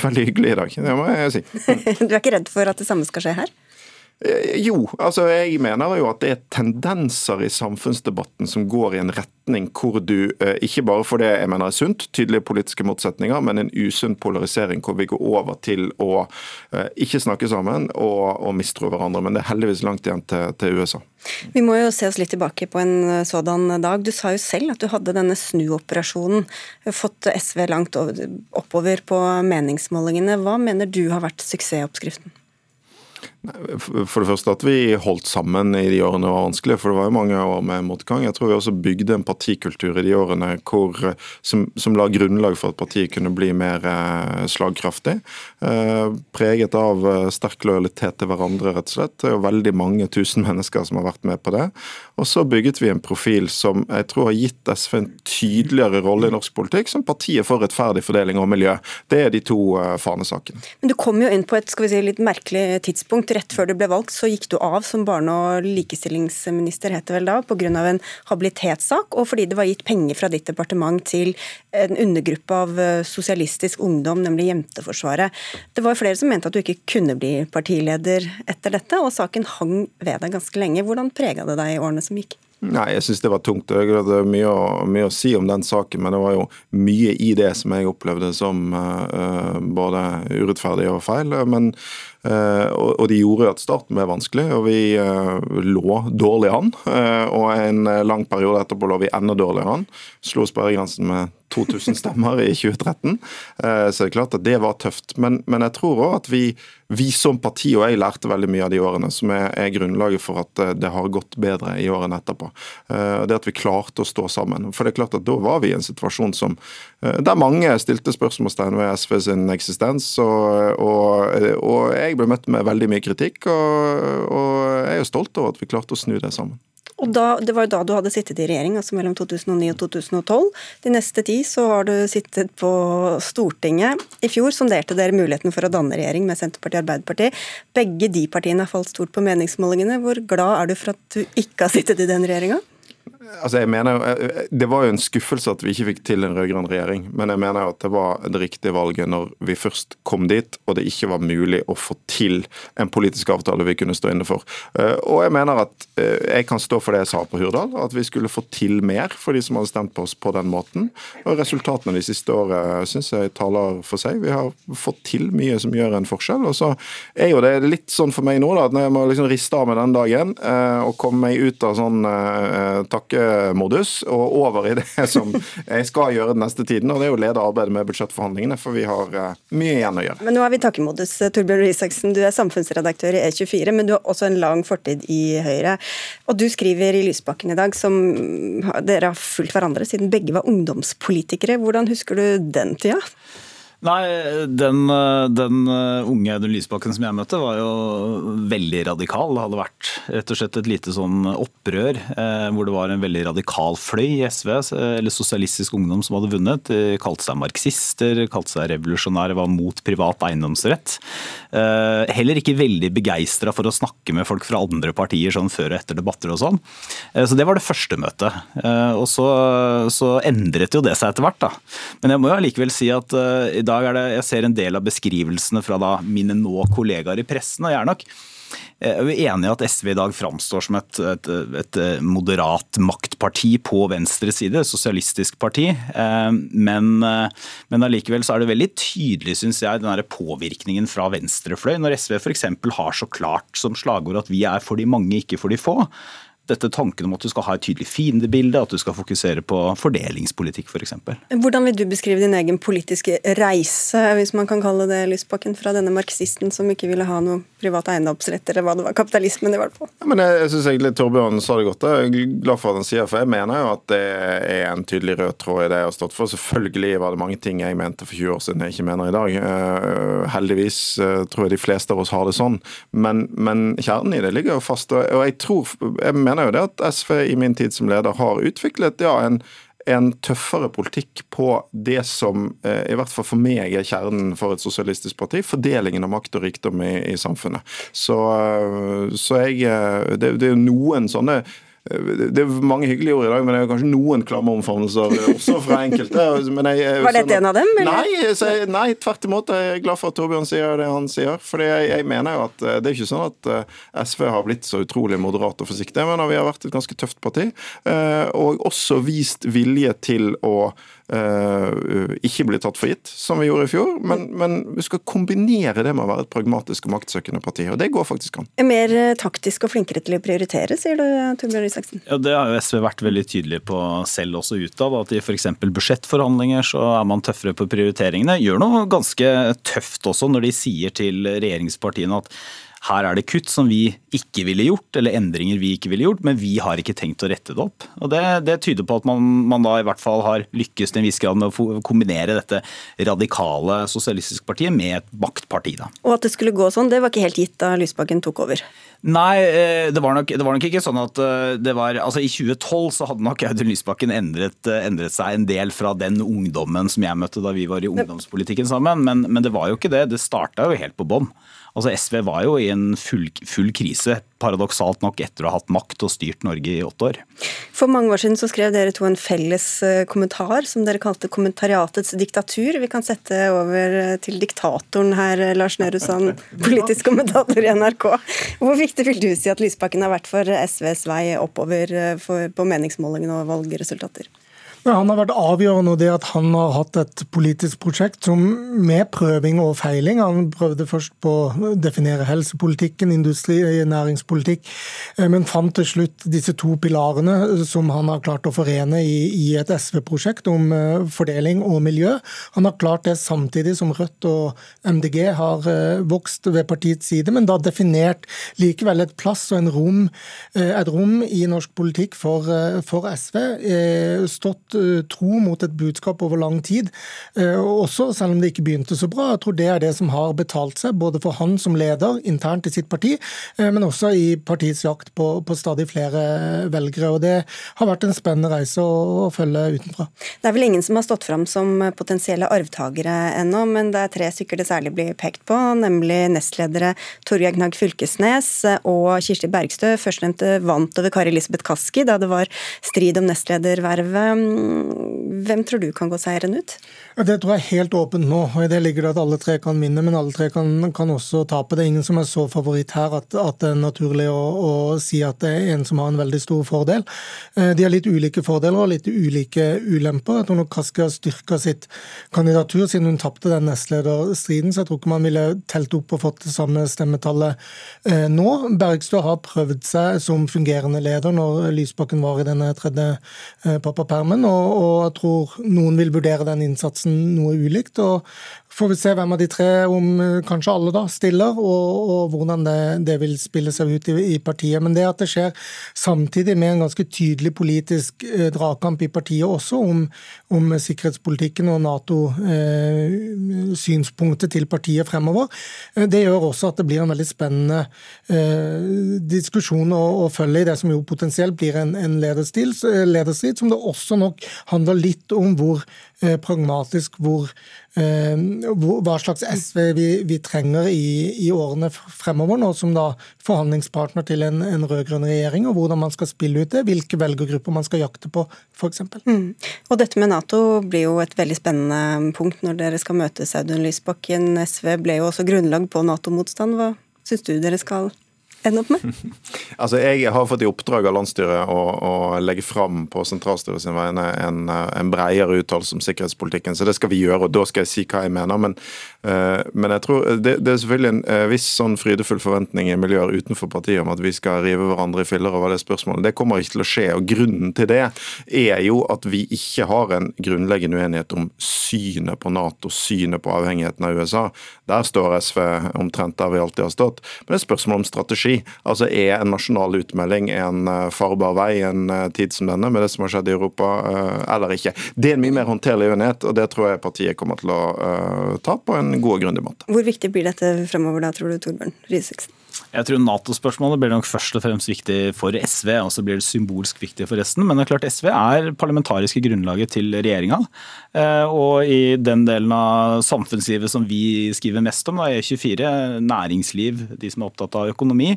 veldig hyggelig i dag, det må jeg si. Du er ikke redd for at det samme skal skje her? Eh, jo, altså jeg mener jo at det er tendenser i samfunnsdebatten som går i en retning hvor du, eh, ikke bare for det jeg mener er sunt, tydelige politiske motsetninger, men en usunn polarisering hvor vi går over til å eh, ikke snakke sammen og, og mistro hverandre. Men det er heldigvis langt igjen til, til USA. Vi må jo se oss litt tilbake på en sådan dag. Du sa jo selv at du hadde denne snuoperasjonen, fått SV langt oppover på meningsmålingene. Hva mener du har vært suksessoppskriften? For det første at vi holdt sammen i de årene var vanskelig, for det var jo mange år med motgang. Jeg tror vi også bygde en partikultur i de årene hvor, som, som, la grunnlag for at partiet kunne bli mer eh, slagkraftig. Eh, preget av eh, sterk lojalitet til hverandre, rett og slett. Det er jo veldig mange tusen mennesker som har vært med på det. Og så bygget vi en profil som jeg tror har gitt SV en tydeligere rolle i norsk politikk, som partiet for rettferdig fordeling og miljø. Det er de to fanesakene. Men du kom jo inn på et skal vi si, litt merkelig tidspunkt rett før du ble valgt, så gikk du av som barne- og likestillingsminister, het det vel da, pga. en habilitetssak, og fordi det var gitt penger fra ditt departement til en undergruppe av eh, sosialistisk ungdom, nemlig Jenteforsvaret. Det var flere som mente at du ikke kunne bli partileder etter dette, og saken hang ved deg ganske lenge. Hvordan prega det deg i årene som gikk? Nei, jeg syns det var tungt. Jeg hadde mye å, mye å, si om den saken, men det var jo mye i det som jeg opplevde som uh, både urettferdig og feil. Men Og de gjorde jo at starten ble vanskelig, og vi lå dårlig an. Og en lang periode etterpå lå vi enda dårligere an. Slo sperregrensen med 2000 stemmer i 2013. Eh, så det er klart at det var tøft. Men, men jeg tror òg at vi, vi, som parti og jeg lærte veldig mye av de årene, som er, er, grunnlaget for at eh, det har gått bedre i årene etterpå. Eh, det at vi klarte å stå sammen. For det er klart at da var vi i en situasjon som, der mange stilte spørsmålstegn ved SV sin eksistens. Og, og, og jeg ble møtt med veldig mye kritikk, og, og jeg er jo stolt over at vi klarte å snu det sammen. Og da, Det var jo da du hadde sittet i regjering, altså mellom 2009 og 2012. De neste ti så har du sittet på Stortinget. I fjor sonderte dere muligheten for å danne regjering med Senterpartiet og Arbeiderpartiet. Begge de partiene har falt stort på meningsmålingene. Hvor glad er du for at du ikke har sittet i den regjeringa? Altså jeg mener, eh, Det var jo en skuffelse at vi ikke fikk til en rød-grønn regjering, men jeg mener jo at det var det riktige valget når vi først kom dit og det ikke var mulig å få til en politisk avtale vi kunne stå inne for. Eh, og jeg mener at eh, jeg kan stå for det jeg sa på Hurdal, at vi skulle få til mer for de som hadde stemt på oss på den måten. Og Resultatene de siste året syns jeg taler for seg. Vi har fått til mye som gjør en forskjell. Og så er jo det litt sånn for meg nå da, at når jeg må liksom riste av meg den dagen og komme meg ut av sånn takke takkemodus og over i det som jeg skal gjøre den neste tiden. og Det er jo å lede arbeidet med budsjettforhandlingene, for vi har eh, mye igjen å gjøre. Men nå er vi i takkemodus. Torbjørn Røe Isaksen, du er samfunnsredaktør i E24, men du har også en lang fortid i Høyre. Og du skriver i Lysbakken i dag, som dere har fulgt hverandre siden begge var ungdomspolitikere. Hvordan husker du den tida? Nei, den, den, unge Audun Lysbakken som jeg møtte, var jo veldig radikal. Det hadde vært rett og slett et lite sånn opprør eh, hvor det var en veldig radikal fløy i SV, eller Sosialistisk Ungdom, som hadde vunnet. De kalte seg marxister, kalte seg revolusjonære, var mot privat eiendomsrett. Eh, heller ikke veldig begeistra for å snakke med folk fra andre partier sånn før og etter debatter og sånn. Eh, så det var det første møtet. Eh, og så, så, endret jo det seg etter hvert, da. Men jeg må jo allikevel si at eh, dag er det, jeg ser en del av beskrivelsene fra da mine nå kollegaer i pressen, og jeg er nok jeg er enig i at SV i dag framstår som et, et, et, moderat maktparti på venstre side, sosialistisk parti. Eh, men, men allikevel så er det veldig tydelig, syns jeg, den påvirkningen fra venstrefløy. Når SV f.eks. har så klart som slagord at vi er for de mange, ikke for de få dette tanken om at du skal ha et tydelig fiendebilde, at du skal fokusere på fordelingspolitikk f.eks. For Hvordan vil du beskrive din egen politiske reise, hvis man kan kalle det Lysbakken, fra denne marxisten som ikke ville ha noe privat eiendomsrett, eller hva det var, kapitalismen i hvert fall? Ja, men jeg, jeg syns egentlig Torbjørn sa det godt. Jeg er glad for at han sier for jeg mener jo at det er en tydelig rød tråd i det jeg har stått for. Selvfølgelig var det mange ting jeg mente for 20 år siden jeg ikke mener i dag. Uh, heldigvis uh, tror jeg de fleste av oss har det sånn, men, men kjernen i det ligger jo fast. Og jeg tror, jeg mener mener jo det at SV i min tid som leder har utviklet ja, en, en tøffere politikk på det som eh, i hvert fall for meg er kjernen for et sosialistisk parti, fordelingen av makt og rikdom i, i samfunnet. Så, eh, så jeg, eh, det, det er noen sånne det er mange hyggelige ord i dag, men det er kanskje noen klamme omfavnelser også fra enkelte. Jeg, Var dette en av dem? Nei, jeg, nei, tvert imot. Jeg er glad for at Torbjørn sier det han sier. For jeg, jeg, mener jo at eh, det er ikke sånn at eh, SV har blitt så utrolig moderat og forsiktig. Jeg mener vi har vært et ganske tøft parti, eh, og også vist vilje til å ikke bli tatt for gitt, som vi gjorde i fjor. Men, men, vi skal kombinere det med å være et pragmatisk og maktsøkende parti. Og det går faktisk an. Mer taktisk og flinkere til å prioritere, sier du, Torbjørn Isaksen? Ja, Det har jo SV vært veldig tydelig på selv også utad. At i f.eks. budsjettforhandlinger så er man tøffere på prioriteringene. Gjør noe ganske tøft også når de sier til regjeringspartiene at her er det kutt som vi ikke ville gjort, eller endringer vi ikke ville gjort, men vi har ikke tenkt å rette det opp. Og Det, det tyder på at man, man, da i hvert fall har lykkes til en viss grad med å kombinere dette radikale sosialistiske partiet med et maktparti. Da. Og at det skulle gå sånn, det var ikke helt gitt da Lysbakken tok over? Nei, eh, det var, nok, det var nok ikke sånn at eh, det var Altså I 2012 så hadde nok Audun Lysbakken endret, eh, endret, seg en del fra den ungdommen som jeg møtte da vi var i ungdomspolitikken sammen, men, men det var jo ikke det. Det starta jo helt på bånn. Altså SV var jo i en full, full, krise, paradoksalt nok etter å ha hatt makt og styrt Norge i åtte år. For mange år siden så skrev dere to en felles eh, kommentar som dere kalte 'Kommentariatets diktatur'. Vi kan sette over eh, til diktatoren her, eh, Lars Nehru Sand, politisk kommentator i NRK. Hvor viktig vil du si at Lysbakken har vært for SVs vei oppover på meningsmålingene og valgresultater? Han har vært avgjørende det at han har hatt et politisk prosjekt som med prøving og feiling. Han prøvde først på å definere helsepolitikken, industri, næringspolitikk, eh, men fant til slutt disse to pilarene som han har klart å forene i, i et SV-prosjekt om eh, fordeling og miljø. Han har klart det samtidig som Rødt og MDG har eh, vokst ved partiets side, men da definert likevel et plass og en rom, et rom i norsk politikk for, for SV. Stått Eh, tro mot et budskap over lang tid. Og også selv om det ikke begynte så bra. Jeg tror det er det som har betalt seg, både for han som leder internt i sitt parti, eh, men også i partiets jakt på, på stadig flere velgere. og Det har vært en spennende reise å, å følge utenfra. Det er vel ingen som har stått fram som potensielle arvtakere ennå, men det er tre stykker det særlig blir pekt på, nemlig nestledere Torgeir Knag Fylkesnes og Kirsti Bergstø. Førstnevnte vant over Kari Elisabeth Kaski da det var strid om nestledervervet. Hvem tror du kan gå seieren ut? Det tror jeg er helt åpent nå. og I det ligger det at alle tre kan vinne, men alle tre kan, kan også tape. Det er ingen som er så favoritt her at, at det er naturlig å, å, si at det er en som har en veldig stor fordel. Eh, de har litt ulike fordeler og litt ulike ulemper. Jeg tror nok Kaski har styrka sitt kandidatur siden hun tapte den nestlederstriden, så jeg tror ikke man ville telt opp og fått det samme stemmetallet eh, nå. Bergstø har prøvd seg som fungerende leder når Lysbakken var i denne tredje eh, pappapermen. Og og jeg tror noen vil vurdere den innsatsen noe ulikt. og Får vi se hvem av de tre, om eh, kanskje alle, da, stiller, og, og hvordan det, det, vil spille seg ut i, i, partiet. Men det at det skjer samtidig med en ganske tydelig politisk eh, dragkamp i partiet også om, om sikkerhetspolitikken og Nato-synspunktet eh, til partiet fremover, eh, det gjør også at det blir en veldig spennende eh, diskusjon å, å, følge i det som jo potensielt blir en, en lederstrid, som det også nok handler litt om hvor Eh, pragmatisk hvor, eh, hva slags SV vi, vi trenger i, i, årene fremover, nå som da forhandlingspartner til en, en rød-grønn regjering, og hvordan man skal spille ut det, hvilke velgergrupper man skal jakte på, f.eks. Mm. Og dette med Nato blir jo et veldig spennende punkt når dere skal møte Audun Lysbakken. SV ble jo også grunnlag på Nato-motstand. Hva syns du dere skal ende opp med? altså, Jeg har fått i oppdrag av landsstyret å, å legge fram på sentralstyret sin vegne en, en bredere uttalelse om sikkerhetspolitikken. Så det skal vi gjøre, og da skal jeg si hva jeg mener. Men, uh, men jeg tror det, det, er selvfølgelig en uh, viss sånn frydefull forventning i miljøer utenfor partiet om at vi skal rive hverandre i filler over det spørsmålet. Det kommer ikke til å skje. og Grunnen til det er jo at vi ikke har en grunnleggende uenighet om synet på Nato, synet på avhengigheten av USA. Der står SV omtrent der vi alltid har stått. Men det er spørsmål om strategi. Altså Er en nasjonal utmelding en eh, farbar vei i en eh, tid som denne, med det som har skjedd i Europa, eh, eller ikke? Det er en mye mer håndterlig uenighet, og det tror jeg partiet kommer til å ta på en god og grundig måte. Hvor viktig blir dette fremover da, tror du, Torbjørn Riseksen? Jeg tror Nato-spørsmålet blir nok først og fremst viktig for SV, og så blir det symbolsk viktig for resten. Men det er klart SV er parlamentariske grunnlaget til regjeringa. Eh, og i den delen av samfunnslivet som vi skriver mest om, da, E24, næringsliv, de som er opptatt av økonomi,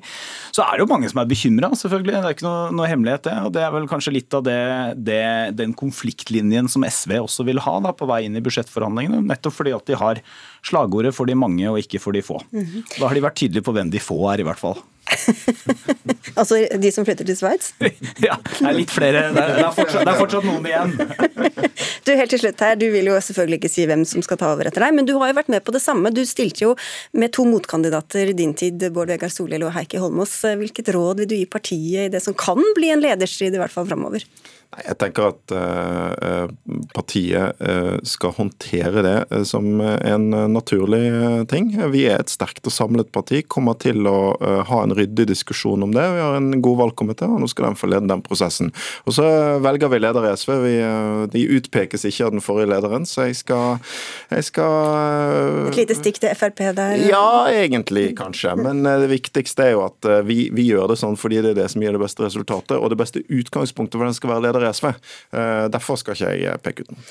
så er det jo mange som er bekymra, selvfølgelig. Det er ikke noe, noe, hemmelighet, det. Og det er vel kanskje litt av det, det, den konfliktlinjen som SV også vil ha da, på vei inn i budsjettforhandlingene. Nettopp fordi at de har slagordet for de mange og ikke for de få. -hmm. Da har de vært tydelige på hvem de få er, i hvert fall. altså de som flytter til Sveits? ja, det er litt flere. Det er, det er, fortsatt, det er fortsatt, noen igjen. du, helt til slutt her, du vil jo selvfølgelig ikke si hvem som skal ta over etter deg, men du har jo vært med på det samme. Du stilte jo med to motkandidater i din tid, Bård Vegar Solhjell og Heikki Holmås. Hvilket råd vil du gi partiet i det som kan bli en lederstrid, i hvert fall framover? Jeg tenker at uh, partiet uh, skal håndtere det som en naturlig ting. Vi er et sterkt og samlet parti, kommer til å uh, ha en ryddig diskusjon om det. Vi har en god valgkomité, og nå skal den få lede den prosessen. Og Så velger vi leder i SV. Vi, de utpekes ikke av den forrige lederen, så jeg skal, jeg skal Et lite stikk til Frp der? Ja, egentlig kanskje. Men det viktigste er jo at vi, vi gjør det sånn fordi det er det som gir det beste resultatet, og det beste utgangspunktet for den skal være leder for SV. Eh, derfor skal ikke jeg eh, peke ut noen.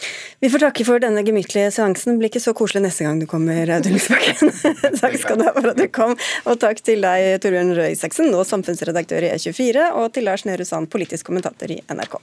Vi får takke for denne gemyttlige seansen. Det blir ikke så koselig neste gang du kommer, Audun Lysbakken. takk skal du ha for at du kom. Og takk til deg, Torbjørn Røe Isaksen, nå samfunnsredaktør i E24, og til Lars Nehru Sand, politisk kommentator i NRK.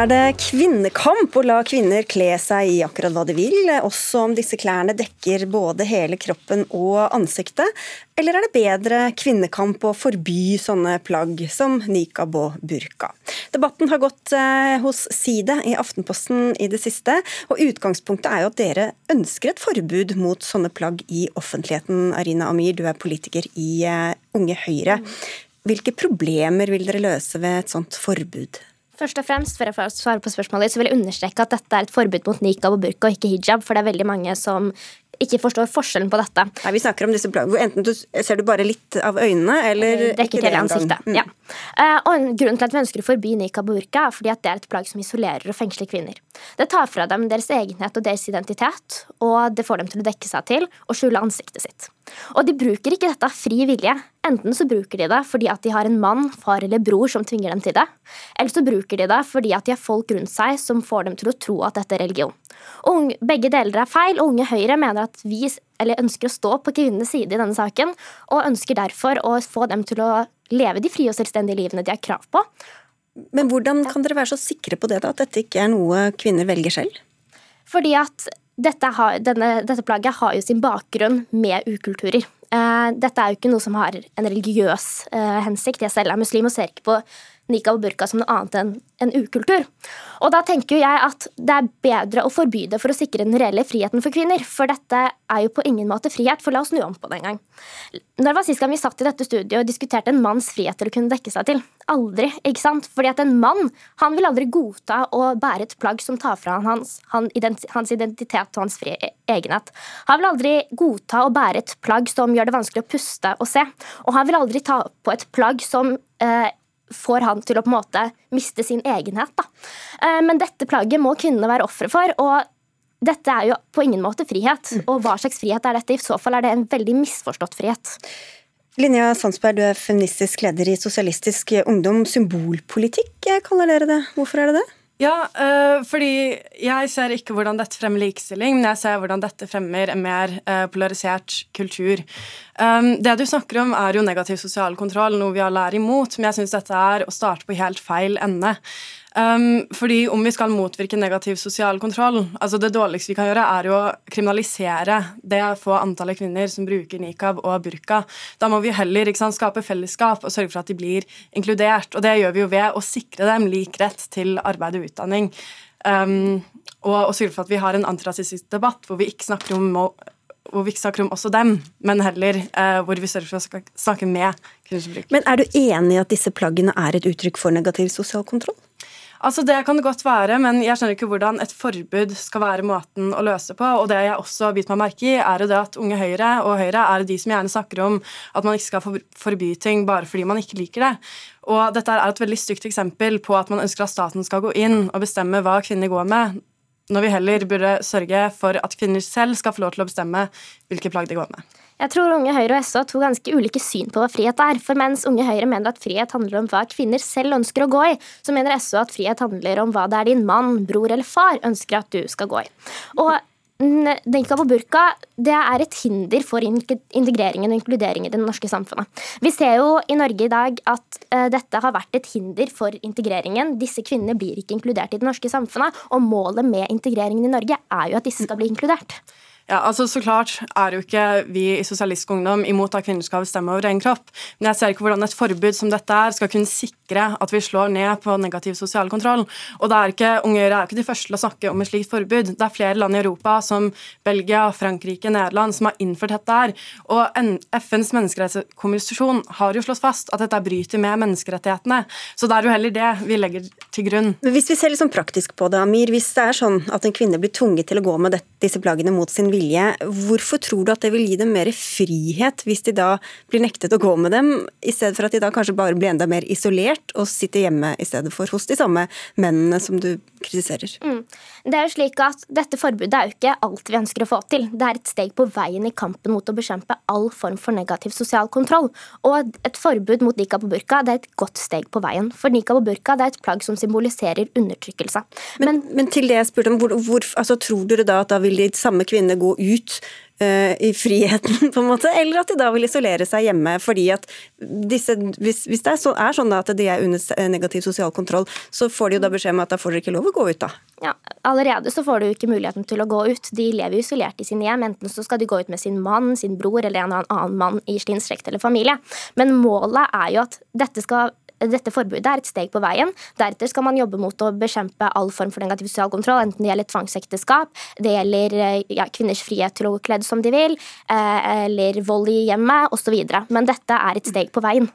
Er det kvinnekamp å la kvinner kle seg i akkurat hva de vil, også om disse klærne dekker både hele kroppen og ansiktet? Eller er det bedre kvinnekamp å forby sånne plagg som nikab og burka? Debatten har gått eh, hos Side i Aftenposten i det siste, og utgangspunktet er jo at dere ønsker et forbud mot sånne plagg i offentligheten. Arina Amir, du er politiker i eh, Unge Høyre. Hvilke problemer vil dere løse ved et sånt forbud? Først og fremst, for å svare på spørsmålet, ditt, så vil jeg understreke at dette er et forbud mot nikab og burka og ikke hijab, for det er veldig mange som ikke forstår forskjellen på dette. Nei, Vi snakker om disse plaggene. Enten du, ser du bare litt av øynene, eller eh, Dekker til ansiktet. Mm. Ja. Uh, og Grunnen til at vi ønsker å forby nikab og burka, er fordi at det er et plagg som isolerer og fengsler kvinner. Det tar fra dem deres egenhet og deres identitet, og det får dem til å dekke seg til og skjule ansiktet sitt. Og de bruker ikke dette av fri vilje. Enten så bruker de det fordi at de har en mann, far eller bror som tvinger dem til det, eller så bruker de det fordi at de har folk rundt seg som får dem til å tro at dette er religion. Og begge deler er feil, og Unge Høyre mener at vi ønsker å stå på kvinnenes side i denne saken, og ønsker derfor å få dem til å leve de frie og selvstendige livene de har krav på. Men hvordan kan dere være så sikre på det, da, at dette ikke er noe kvinner velger selv? Fordi at dette, har, denne, dette, plagget har jo sin bakgrunn med ukulturer. Uh, dette er jo ikke noe som har en religiøs uh, hensikt. Jeg selv er muslim og ser ikke på nikab og burka som noe annet enn en ukultur. Og da tenker jeg at det er bedre å forby det for å sikre den reelle friheten for kvinner. For dette er jo på ingen måte frihet, for la oss snu om på det en gang. Når var sist gang vi satt i dette studioet og diskuterte en manns frihet til å kunne dekke seg til? Aldri, ikke sant? Fordi at en mann han vil aldri godta å bære et plagg som tar fra hans, hans identitet og hans frie egenhet. Han vil aldri godta å bære et plagg som gjør det vanskelig å puste og se. Og han vil aldri ta på et plagg som eh, får han til å på en måte miste sin egenhet. Da. Eh, men dette plagget må kvinnene være ofre for. og dette er jo på ingen måte frihet. Mm. Og hva slags frihet er dette? I så fall er det en veldig misforstått frihet. Linja Sandsberg, du er feministisk leder i Sosialistisk Ungdom. Symbolpolitikk kaller dere det. Hvorfor er det det? Ja, øh, fordi jeg ser ikke hvordan dette fremmer likestilling, men jeg ser hvordan dette fremmer en mer øh, polarisert kultur. Um, det du snakker om, er jo negativ sosial kontroll, noe vi alle er imot, men jeg syns dette er å starte på helt feil ende. Um, fordi om vi skal motvirke negativ sosial kontroll altså Det dårligste vi kan gjøre, er jo å kriminalisere det få antallet kvinner som bruker nikab og burka. Da må vi heller sant, skape fellesskap og sørge for at de blir inkludert. Og det gjør vi jo ved å sikre dem lik rett til arbeid og utdanning. Um, og, og sørge for at vi har en antirasistisk debatt hvor vi ikke snakker om hvor vi ikke snakker om også dem, men heller eh, hvor vi sørger for å snakke med bruker. Men er du enig i at disse plaggene er et uttrykk for negativ sosial kontroll? Altså Det kan det godt være, men jeg skjønner ikke hvordan et forbud skal være måten å løse på. Og det jeg også har bitt meg merke i, er jo det at Unge Høyre og Høyre er de som gjerne snakker om at man ikke skal forby ting bare fordi man ikke liker det. Og dette er et veldig stygt eksempel på at man ønsker at staten skal gå inn og bestemme hva kvinner går med, når vi heller burde sørge for at kvinner selv skal få lov til å bestemme hvilke plagg de går med. Jeg tror Unge Høyre og SV har to ganske ulike syn på hva frihet er. For mens Unge Høyre mener at frihet handler om hva kvinner selv ønsker å gå i, så mener SV at frihet handler om hva det er din mann, bror eller far ønsker at du skal gå i. Og Nikab og burka det er et hinder for integreringen og inkluderingen i det norske samfunnet. Vi ser jo i Norge i dag at uh, dette har vært et hinder for integreringen. Disse kvinnene blir ikke inkludert i det norske samfunnet, og målet med integreringen i Norge er jo at disse skal bli inkludert. Ja, altså Så klart er jo ikke vi i Sosialistisk Ungdom imot at kvinner skal bestemme over egen kropp, men jeg ser ikke hvordan et forbud som dette er skal kunne sikre at vi slår ned på negativ sosial kontroll. Og det er ikke, Unge er ikke de første til å snakke om et slikt forbud. Det er flere land i Europa, som Belgia, Frankrike, Nederland, som har innført dette her. Og FNs menneskerettighetskommisjon har jo slått fast at dette bryter med menneskerettighetene. Så det er jo heller det vi legger til grunn. Men hvis vi ser litt sånn praktisk på det, Amir, hvis det er sånn at en kvinne blir tvunget til å gå med disse plaggene mot sin vilje, vilje. Hvorfor tror du at det vil gi dem mer frihet, hvis de da blir nektet å gå med dem, i stedet for at de da kanskje bare blir enda mer isolert og sitter hjemme i stedet for hos de samme mennene som du kritiserer? Mm. Det er jo slik at Dette forbudet er jo ikke alt vi ønsker å få til. Det er et steg på veien i kampen mot å bekjempe all form for negativ sosial kontroll. Og et forbud mot nikab og burka det er et godt steg på veien. For nikab og burka det er et plagg som symboliserer undertrykkelse. Men, men, men til det jeg spurte om, hvor, hvor, altså, tror dere da at da vil de samme kvinnene gå ut uh, i friheten, på en måte, eller at de da vil isolere seg hjemme. fordi at disse, Hvis, hvis det er, så, er, sånn at de er under negativ sosial kontroll, så får de jo da beskjed om at da får dere ikke lov å gå ut, da. Ja, Allerede så får du ikke muligheten til å gå ut. De lever isolert i sine hjem. Enten så skal de gå ut med sin mann, sin bror eller en eller annen mann i sin slekt eller familie. Men målet er jo at dette skal dette forbudet er et steg på veien. Deretter skal man jobbe mot å bekjempe all form for negativ sosial kontroll, enten det gjelder tvangsekteskap, det gjelder eh, ja, kvinners frihet til å gå kledd som de vil, eh, eller vold i hjemmet osv. Men dette er et steg på veien.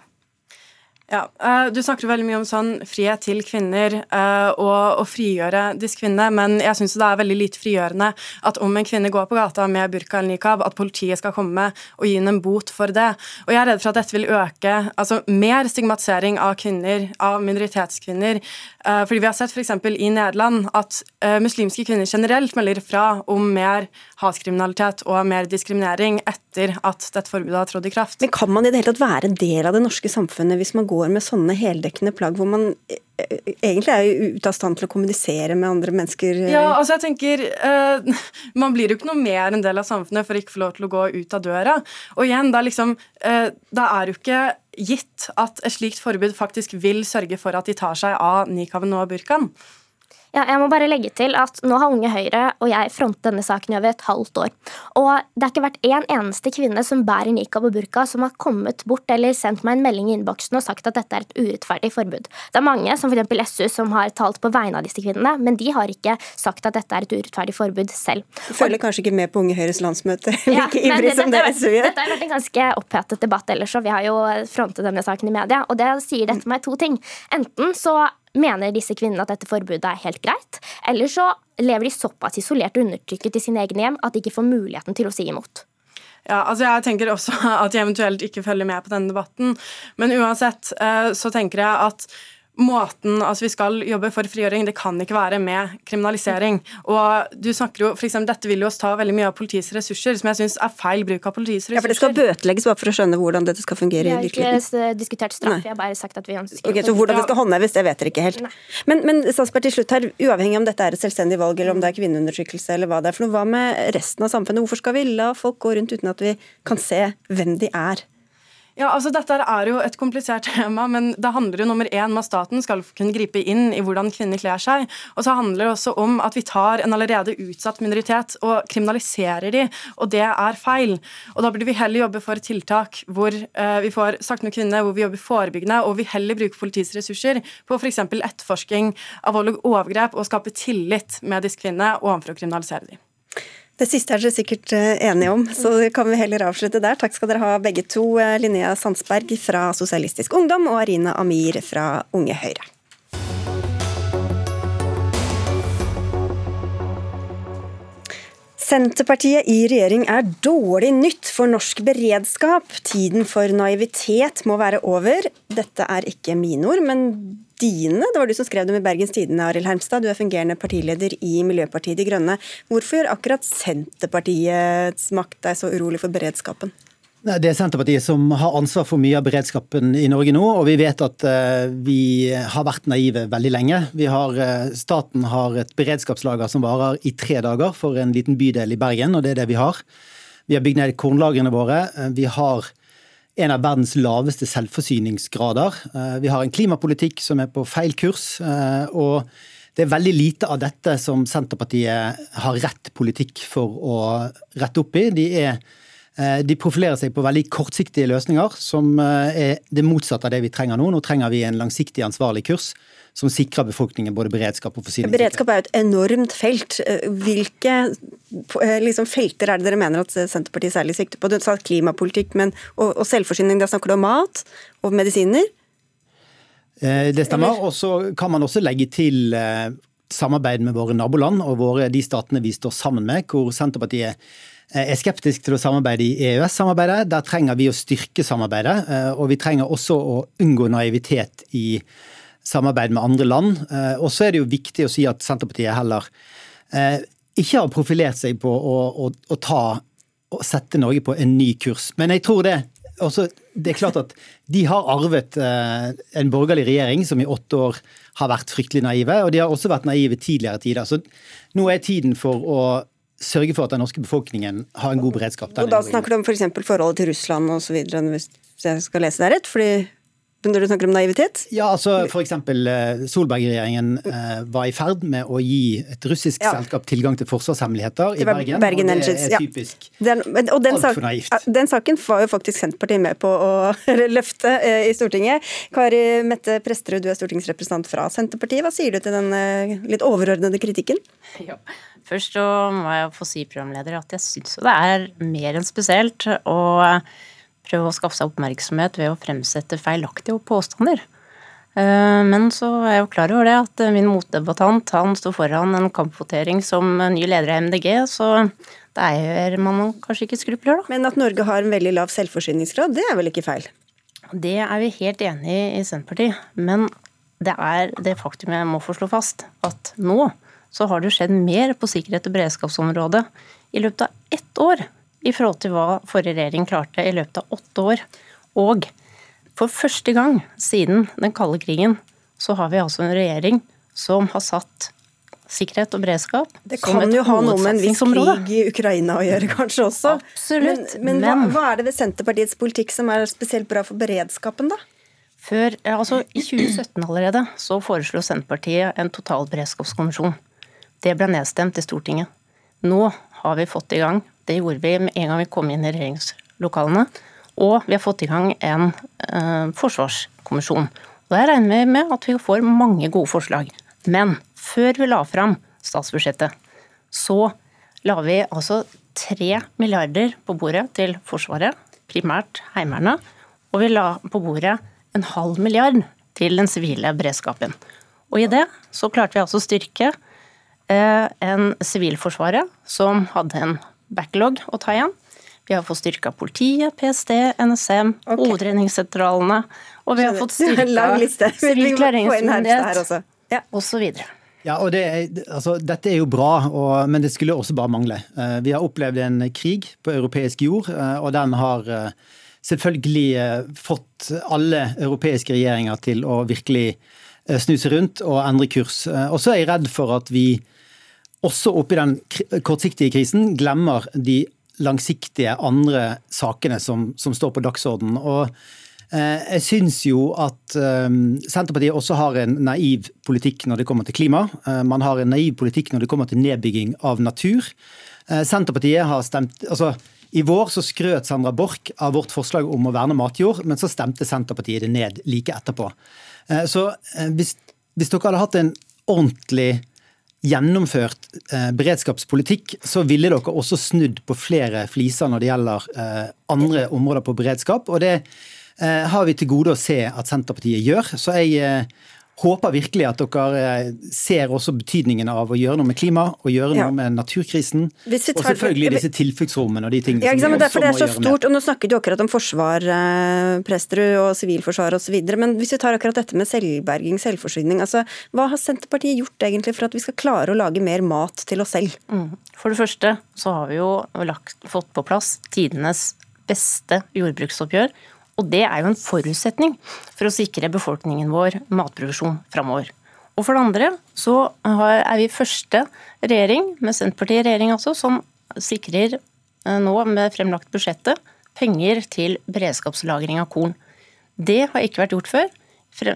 Ja, uh, Du snakker veldig mye om sånn frihet til kvinner uh, og å frigjøre disse kvinnene, men jeg syns det er veldig lite frigjørende at om en kvinne går på gata med burka eller nikab, at politiet skal komme og gi henne en bot for det. Og Jeg er redd for at dette vil øke altså mer stigmatisering av kvinner, av minoritetskvinner. Uh, fordi vi har sett f.eks. i Nederland at muslimske kvinner generelt melder fra om mer hatkriminalitet og mer diskriminering etter at dette forbudet har trådt i kraft. Men Kan man i det hele tatt være en del av det norske samfunnet hvis man går med sånne heldekkende plagg hvor man eh, eh, egentlig er ute av stand til å kommunisere med andre mennesker? Ja, altså jeg tenker uh, Man blir jo ikke noe mer en del av samfunnet for å ikke få lov til å gå ut av døra. Og igjen, da liksom uh, Da er jo ikke gitt at et slikt forbud faktisk vil sørge for at de tar seg av nikaben og burkaen. Ja, jeg må bare legge til at Nå har Unge Høyre og jeg frontet denne saken i over et halvt år. Og det har ikke vært én eneste kvinne som bærer nikab og burka, som har kommet bort eller sendt meg en melding i innboksen og sagt at dette er et urettferdig forbud. Det er mange, som f.eks. SU, som har talt på vegne av disse kvinnene, men de har ikke sagt at dette er et urettferdig forbud selv. Du følger kanskje ikke med på Unge Høyres landsmøte ja, like ivrig som det SU gjør? Dette har vært en ganske opphetet debatt ellers, og vi har jo frontet denne saken i media. Og det sier dette meg to ting. Enten så mener disse kvinnene at dette forbudet er helt greit, eller så lever de såpass isolert og undertrykket i sine egne hjem at de ikke får muligheten til å si imot. Ja, altså Jeg tenker også at jeg eventuelt ikke følger med på denne debatten. Men uansett eh, så tenker jeg at måten altså vi skal jobbe for frigjøring, det kan ikke være med kriminalisering. Og du snakker jo, for eksempel, Dette vil jo ta veldig mye av politiets ressurser, som jeg syns er feil bruk av politiets ressurser. Ja, for Det skal bøtelegges bare for å skjønne hvordan dette skal fungere i virkeligheten? Vi har ikke diskutert straff, jeg har bare sagt at vi ønsker Ok, Så hvordan det skal håndheves, det vet dere ikke helt. Nei. Men, men Statsberg, til slutt her, uavhengig om dette er et selvstendig valg, eller om det er kvinneundertrykkelse, eller hva det er for noe, hva med resten av samfunnet? Hvorfor skal vi la folk gå rundt uten at vi kan se hvem de er? Ja, altså Dette er jo et komplisert tema, men det handler jo nummer én om at staten skal kunne gripe inn i hvordan kvinner kler seg. Og så handler det også om at vi tar en allerede utsatt minoritet og kriminaliserer de, og det er feil. Og Da burde vi heller jobbe for tiltak hvor eh, vi får sagt med kvinner, hvor vi jobber forebyggende, og vi heller bruker politiets ressurser på f.eks. etterforsking av vold og overgrep og skape tillit med disse kvinnene overfor å kriminalisere dem. Det siste er dere sikkert eh, enige om, så kan vi heller avslutte der. Takk skal dere ha begge to, eh, Linnea Sandsberg fra Sosialistisk Ungdom og Arina Amir fra Unge Høyre. Senterpartiet i regjering er dårlig nytt for norsk beredskap. Tiden for naivitet må være over. Dette er ikke mine ord, men dine. Det var du som skrev dem i Bergens Tidende, Arild Hermstad. Du er fungerende partileder i Miljøpartiet De Grønne. Hvorfor gjør akkurat Senterpartiets makt deg så urolig for beredskapen? Det er Senterpartiet som har ansvar for mye av beredskapen i Norge nå. Og vi vet at eh, vi har vært naive veldig lenge. Har, eh, staten har et beredskapslager som varer i tre dager for en liten bydel i Bergen, og det er det vi har. Vi har bygd ned kornlagrene våre. Eh, vi har en av verdens laveste selvforsyningsgrader. Vi har en klimapolitikk som er på feil kurs. og det er veldig lite av dette som Senterpartiet har rett politikk for å rette opp i. De er de profilerer seg på veldig kortsiktige løsninger, som eh, er det motsatte av det vi trenger nå. Nå trenger vi en langsiktig ansvarlig kurs som sikrer befolkningen både beredskap og forsyningssikkerhet. Beredskap er jo et enormt felt. Eh, hvilke liksom, felter er det dere mener at Senterpartiet særlig sikter på? Du sa klimapolitikk men, og, og selvforsyning. Da snakker du om mat og medisiner? Det stemmer. Og så kan man også legge til samarbeid med våre naboland og våre, de statene vi står sammen med, hvor Senterpartiet Eh, er skeptisk til å samarbeide i EØS-samarbeidet. Der trenger vi å styrke samarbeidet. Eh, og vi trenger også å unngå naivitet i samarbeid med andre land. Eh, og så er det jo viktig å si at Senterpartiet heller ikke har profilert seg på å, å, å ta og sette Norge på en ny kurs. Men jeg tror det også, det er klart at de har arvet en borgerlig regjering som i åtte år har vært fryktelig naive, og de har også vært naive tidligere tider. Så nå er tiden for å sørge for at den norske befolkningen har en god beredskap. Og da snakker du om f.eks. For forholdet til Russland osv., hvis jeg skal lese deg rett? fordi når du snakker om naivitet? Ja, altså F.eks. Solberg-regjeringen eh, var i ferd med å gi et russisk ja. selskap tilgang til forsvarshemmeligheter i Bergen. Bergen og det er typisk ja. den, altfor naivt. Den saken var jo faktisk Senterpartiet med på å løfte eh, i Stortinget. Kari Mette Presterud, du er stortingsrepresentant fra Senterpartiet. Hva sier du til den eh, litt overordnede kritikken? Ja. Først så må jeg få si, programleder, at jeg syns det er mer enn spesielt å prøve å skaffe seg oppmerksomhet ved å fremsette feilaktige påstander. Eh, men så er jeg jo klar over det at min motdebattant han sto foran en kampvotering som ny leder av MDG, så det er man kanskje ikke skrupler, da. Men at Norge har en veldig lav selvforsyningsgrad, det er vel ikke feil? Det er vi helt enig i i Senterpartiet. Men det er det faktum jeg må få slå fast, at nå så har det skjedd mer på sikkerhet og beredskapsområdet i løpet av ett år i forhold til hva forrige regjering klarte i løpet av åtte år. Og for første gang siden den kalde krigen så har vi altså en regjering som har satt sikkerhet og beredskap Det kan jo ha noe med en viss krig i Ukraina å gjøre, kanskje også. Absolutt. Men, men, men hva, hva, er det ved Senterpartiets politikk som er spesielt bra for beredskapen, da? Før, altså I 2017 allerede så foreslo Senterpartiet en totalberedskapskommisjon. Det ble nedstemt i Stortinget. Nå har vi fått i gang det gjorde vi med en gang vi kom inn i regjeringslokalene. Og vi har fått i gang en eh, forsvarskommisjon. Og Der regner vi med at vi får mange gode forslag. Men før vi la fram statsbudsjettet, så la vi altså tre milliarder på bordet til Forsvaret, primært Heimevernet. Og vi la på bordet en halv milliard til den sivile beredskapen. Og i det så klarte vi altså å styrke eh, en Sivilforsvaret som hadde en backlog å ta igjen. Vi har fått styrka politiet, PST, NSM, okay. hovedredningssentralene. Og vi har fått styrka sivil klareringsmyndighet ja. osv. Ja, og det, altså, Dette er jo bra, og, men det skulle også bare mangle. Eh, vi har opplevd en krig på europeisk jord, eh, og den har eh, selvfølgelig fått alle europeiske regjeringer til å virkelig snuse rundt og endre kurs. Og så er jeg redd for at vi også oppi den kortsiktige krisen glemmer de langsiktige andre sakene som, som står på dagsordenen. Og eh, jeg syns jo at eh, Senterpartiet også har en naiv politikk når det kommer til klima. Eh, man har en naiv politikk når det kommer til nedbygging av natur. Eh, Senterpartiet har stemt altså i vår så skrøt Sandra Borch av vårt forslag om å verne matjord, men så stemte Senterpartiet det ned like etterpå. Eh, så eh, hvis, hvis dere hadde hatt en ordentlig gjennomført eh, beredskapspolitikk, så ville dere også snudd på flere fliser når det gjelder eh, andre områder på beredskap. Og det eh, har vi til gode å se at Senterpartiet gjør. Så jeg eh, håper virkelig at dere eh, ser også betydningen av å gjøre noe med klima og gjøre noe med naturkrisen. og selvfølgelig disse tilfluktsrommene og de tingene ja, som vi også må gjøre stort, Og nå snakket du akkurat om forsvar, eh, Presterud, og sivilforsvar osv. Men hvis vi tar akkurat dette med selvberging, selvforsyning. altså Hva har Senterpartiet gjort egentlig for at vi skal klare å lage mer mat til oss selv? Mm. For det første så har vi jo lagt, fått på plass tidenes beste jordbruksoppgjør og det er jo en forutsetning for å sikre befolkningen vår matproduksjon framover. Og for det andre så er vi første regjering, med Senterpartiet i regjering altså, som sikrer eh, nå med fremlagt budsjettet penger til beredskapslagring av korn. Det har ikke vært gjort før.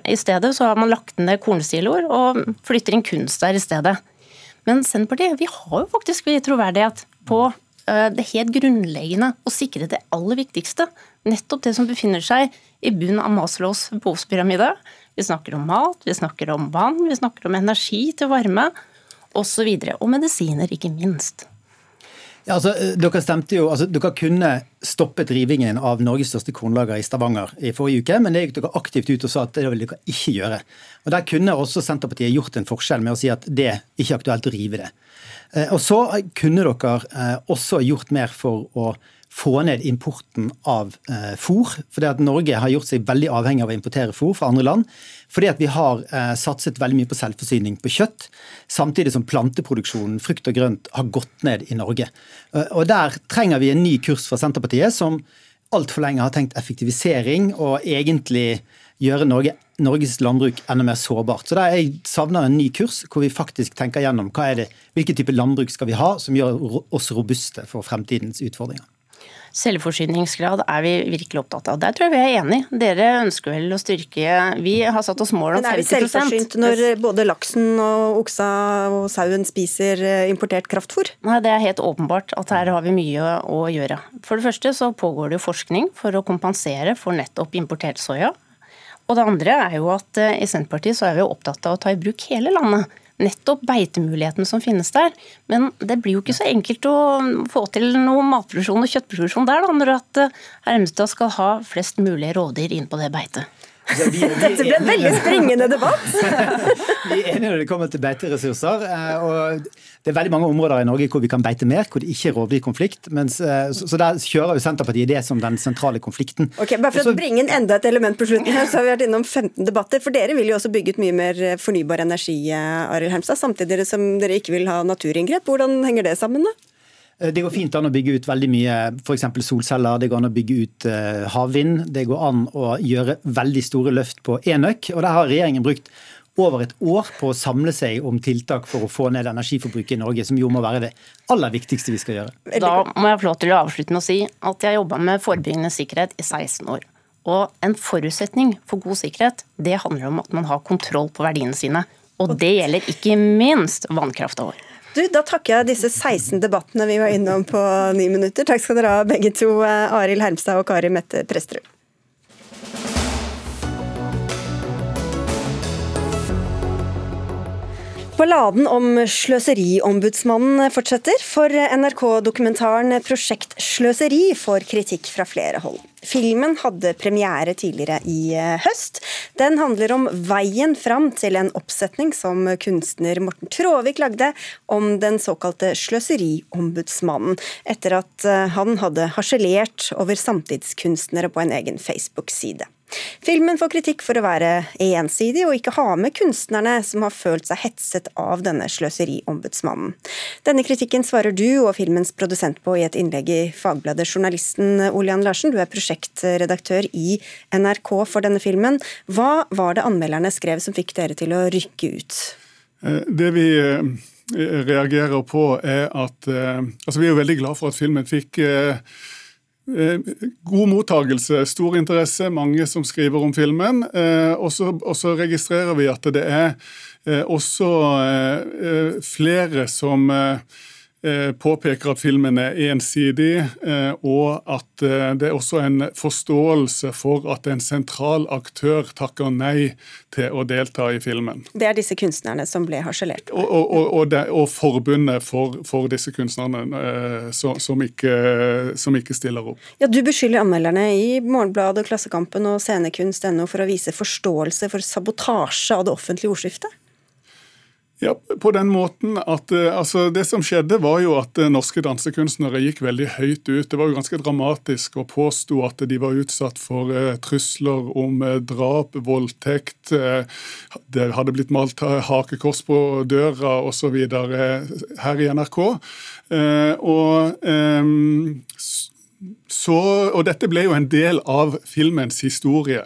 I stedet så har man lagt ned kornsiloer og flytter inn kunst der i stedet. Men Senterpartiet vi har jo faktisk troverdighet på det helt grunnleggende å sikre det aller viktigste, nettopp det som befinner seg i bunnen av Maslows behovspyramide. Vi snakker om mat, vi snakker om vann, vi snakker om energi til varme osv. Og, så og medisiner, ikke minst. Ja, altså, dere stemte jo, altså, dere kunne stoppet rivingen av Norges største kornlager i Stavanger i forrige uke, men det gikk dere aktivt ut og sa at det vil dere ikke gjøre. Og Der kunne også Senterpartiet gjort en forskjell med å si at det ikke er aktuelt å rive det. Eh, og så kunne dere eh, også gjort mer for å få ned importen av eh, fôr. Fordi at Norge har gjort seg veldig avhengig av å importere fôr fra andre land. Fordi at vi har eh, satset veldig mye på selvforsyning på kjøtt, samtidig som planteproduksjonen, frukt og grønt, har gått ned i Norge. Eh, og Der trenger vi en ny kurs fra Senterpartiet, som altfor lenge har tenkt effektivisering og egentlig gjøre Norge, Norges landbruk enda mer sårbart. Så der Jeg savner en ny kurs hvor vi faktisk tenker gjennom hva er det, hvilken type landbruk skal vi ha som gjør oss robuste for fremtidens utfordringer. Selvforsyningsgrad er vi virkelig opptatt av. Der tror jeg vi er enige. Dere ønsker vel å styrke Vi har satt oss mål om 50 Men er vi selvforsynt når både laksen og oksa og sauen spiser eh, importert kraftfôr? Nei, Det er helt åpenbart at her har vi mye å gjøre. For det første så pågår det jo forskning for å kompensere for nettopp importert soya. Og det andre er jo at eh, i Senterpartiet så er vi opptatt av å ta i bruk hele landet nettopp beitemulighetene som finnes der. Men det blir jo ikke så enkelt å få til noe matproduksjon og kjøttproduksjon der, da, når at Hermestad skal ha flest mulig rovdyr inn på det beitet. Altså, vi, vi, Dette ble en veldig springende debatt. vi er enige når det kommer til beiteressurser. Eh, og Det er veldig mange områder i Norge hvor vi kan beite mer, hvor det ikke er rovdyrkonflikt. Eh, så, så der kjører jo Senterpartiet det som den sentrale konflikten. Ok, Bare for å bringe inn enda et element på slutten her, så har vi vært innom 15 debatter. For dere vil jo også bygge ut mye mer fornybar energi, eh, Arild Hermstad, samtidig som dere ikke vil ha naturinngrep. Hvordan henger det sammen, da? Eh, det går fint an å bygge ut veldig mye f.eks. solceller, det går an å bygge ut eh, havvind. Det går an å gjøre veldig store løft på enøk. Og der har regjeringen brukt over et år på å samle seg om tiltak for å få ned energiforbruket i Norge, som jo må være det aller viktigste vi skal gjøre. Da må jeg få lov til å avslutte med å si at jeg jobba med forebyggende sikkerhet i 16 år. Og en forutsetning for god sikkerhet, det handler om at man har kontroll på verdiene sine. Og det gjelder ikke minst vannkrafta vår. Du, Da takker jeg disse 16 debattene vi var innom på ni minutter. Takk skal dere ha begge to, eh, Arild Hermstad og Kari Mette Presterud. Balladen om Sløseriombudsmannen fortsetter, for NRK-dokumentaren 'Prosjekt sløseri' får kritikk fra flere hold. Filmen hadde premiere tidligere i eh, høst. Den handler om veien fram til en oppsetning som kunstner Morten Tråvik lagde om den såkalte Sløseriombudsmannen, etter at eh, han hadde harselert over samtidskunstnere på en egen Facebook-side. Filmen får kritikk for å være ensidig og ikke ha med kunstnerne som har følt seg hetset av denne sløseriombudsmannen. Denne kritikken svarer du og filmens produsent på i et innlegg i Fagbladet. Journalisten Olian Larsen, du er prosjektredaktør i NRK for denne filmen. Hva var det anmelderne skrev som fikk dere til å rykke ut? Eh, det vi eh, reagerer på, er at eh, altså Vi er jo veldig glad for at filmen fikk god mottagelse, stor interesse, mange som skriver om filmen. Eh, og så registrerer vi at det er eh, også flere som Eh, påpeker at filmen er ensidig, eh, og at eh, det er også en forståelse for at en sentral aktør takker nei til å delta i filmen. Det er disse kunstnerne som ble harselert Og, og, og, og forbundet for, for, disse kunstnerne som, som, ikke, som, ikke, stiller opp. Ja, Du beskylder anmelderne i Morgenbladet, Klassekampen og scenekunst.no for å vise forståelse for sabotasje av det offentlige ordskiftet? Ja, på den måten at eh, altså, Det som skjedde, var jo at eh, norske dansekunstnere gikk veldig høyt ut. Det var jo ganske dramatisk å påstå at de var utsatt for uh, trusler om drap, voldtekt. Det hadde blitt malt hakekors på døra osv. her i NRK. og så, og dette ble jo en del av filmens historie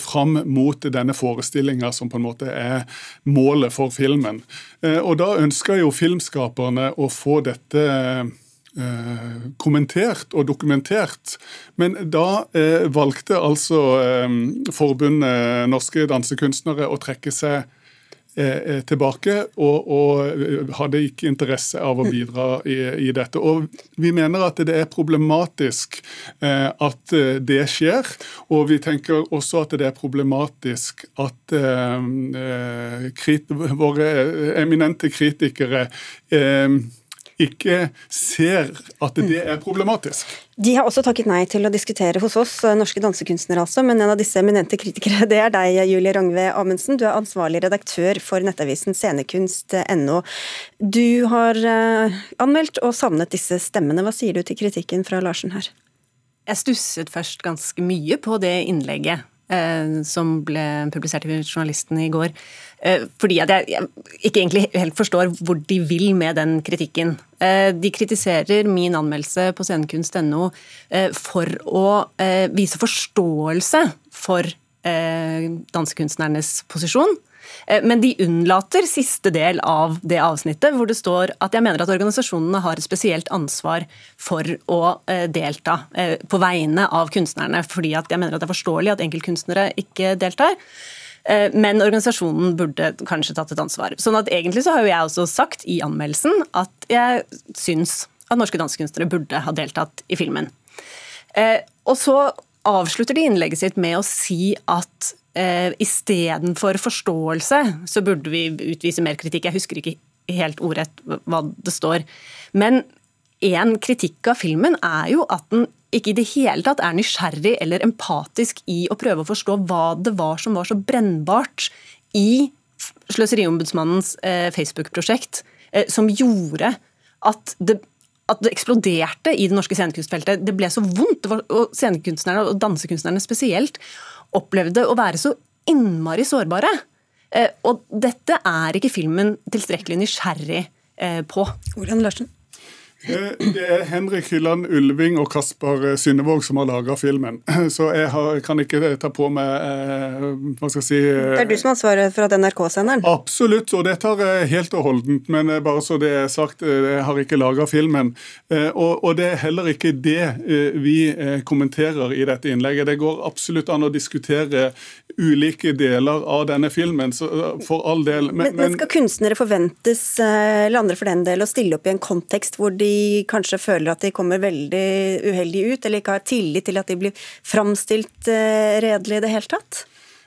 fram mot denne forestillinga som på en måte er målet for filmen. Eh, og da ønska jo filmskaperne å få dette eh, kommentert og dokumentert. Men da eh, valgte altså eh, Forbundet Norske Dansekunstnere å trekke seg tilbake, og, og, hadde ikke interesse av å bidra i, i, dette. Og Vi mener at det er problematisk eh, at eh, det skjer, og vi tenker også at det er problematisk at eh, krit, våre eminente kritikere eh, ikke ser at det er problematisk. De har også takket nei til å diskutere hos oss, eh, norske dansekunstnere altså, men en av disse eminente kritikere, det er deg, Julie Rangve Amundsen. Du er ansvarlig redaktør for nettavisen scenekunst.no. Du har uh, anmeldt og savnet disse stemmene. Hva sier du til kritikken fra Larsen her? Jeg stusset først ganske mye på det innlegget. eh, som ble publisert i Journalisten i går. Eh, fordi at jeg, ikke egentlig helt forstår hvor de vil med den kritikken. Eh, de kritiserer min anmeldelse på scenekunst.no eh, for å vise forståelse for dansekunstnernes posisjon. Men de unnlater siste del av det avsnittet, hvor det står at jeg mener at organisasjonene har et spesielt ansvar for å delta på vegne av kunstnerne, fordi jeg mener at det er forståelig at enkeltkunstnere ikke deltar. Men organisasjonen burde kanskje tatt et ansvar. Sånn at Egentlig så har jo jeg også sagt i anmeldelsen at jeg syns at norske dansekunstnere burde ha deltatt i filmen. Og så avslutter de innlegget sitt med å si at eh, istedenfor forståelse, så burde vi utvise mer kritikk. Jeg husker ikke helt ordrett hva det står. Men en kritikk av filmen er jo at den ikke i det hele tatt er nysgjerrig eller empatisk i å prøve å forstå hva det var som var så brennbart i Sløseriombudsmannens eh, Facebook-prosjekt, eh, som gjorde at det at det eksploderte i det norske scenekunstfeltet. Det ble så vondt. og Scenekunstnerne og dansekunstnerne spesielt opplevde å være så innmari sårbare. Eh, og dette er ikke filmen tilstrekkelig nysgjerrig på. Hvordan Larsen? Eh, det er Henrik Hylland Ulving og Kasper eh, Synnevåg som har laga filmen. Så jeg har, kan ikke ta på meg eh, hva skal jeg si Det er du som har ansvaret for at NRK-senderen? Absolutt, og det tar jeg helt og holdent. Men bare så det er sagt, jeg har ikke laga filmen. Og, og, det er heller ikke det vi kommenterer i dette innlegget. Det går absolutt an å diskutere ulike deler av denne filmen, for all del. Men, men, men skal kunstnere forventes, eller andre for den del, å stille opp i en kontekst hvor de kanskje føler at de kommer veldig uheldig ut, eller ikke har tillit til at de blir framstilt eh, redelig i det hele tatt?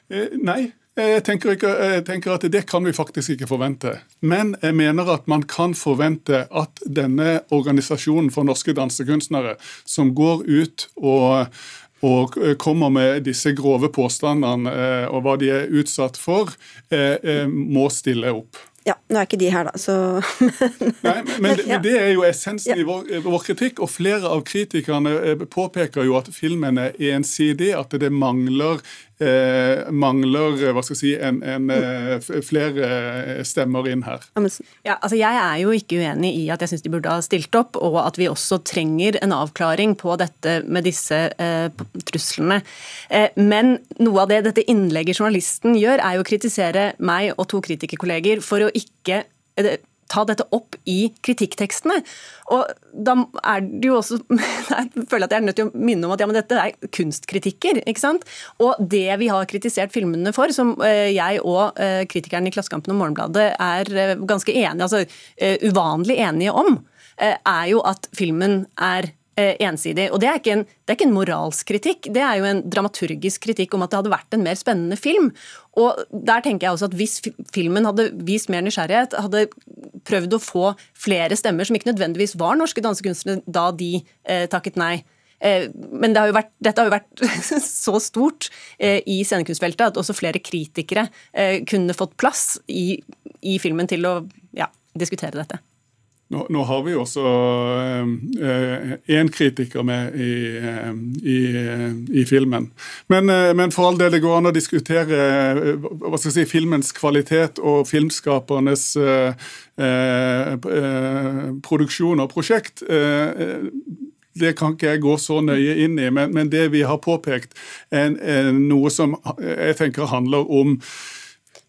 Eh, nei, jeg tenker, ikke, jeg tenker, at det kan vi faktisk ikke forvente. Men jeg mener at man kan forvente at denne organisasjonen for norske dansekunstnere, som går ut og, og kommer med disse grove påstandene eh, og hva de er utsatt for, må stille opp. Ja, nå er ikke de her, da, så Nei, men, men, det er jo essensen i vår, vår, kritikk, og flere av kritikerne eh, påpeker jo at filmen er ensidig, at det mangler eh, mangler hva skal jeg si, en, en, eh, flere stemmer inn her. Ja, altså jeg er jo ikke uenig i at jeg syns de burde ha stilt opp, og at vi også trenger en avklaring på dette med disse eh, truslene. Eh, men noe av det dette innlegget journalisten gjør, er jo å kritisere meg og to kritikerkolleger for å ikke eh, ta dette opp i kritikktekstene. Og da er det jo også Jeg føler at jeg er nødt til å minne om at ja, men dette er kunstkritikker. ikke sant? Og det vi har kritisert filmene for, som eh, jeg og eh, kritikeren i Klassekampen og Morgenbladet er eh, ganske enige, altså uvanlig enige om, er jo at filmen er ensidig. Og det er, en, det er, ikke en, moralsk kritikk, det er jo en dramaturgisk kritikk om at det hadde vært en mer spennende film. Og der tenker jeg også at Hvis filmen hadde vist mer nysgjerrighet, hadde prøvd å få flere stemmer som ikke nødvendigvis var norske dansekunstnere da de eh, takket nei. Eh, men det har vært, dette har jo vært så stort eh, i scenekunstfeltet at også flere kritikere eh, kunne fått plass i, i filmen til å ja, diskutere dette. Nå, nå, har vi jo også én eh, eh kritiker med i, eh, i, eh, i filmen. Men, eh, men, for all del, det går an å diskutere hva skal jeg si, filmens kvalitet og filmskapernes eh, produksjon og prosjekt. det kan ikke jeg gå så nøye inn i, men, men det vi har påpekt, er noe som jeg tenker handler om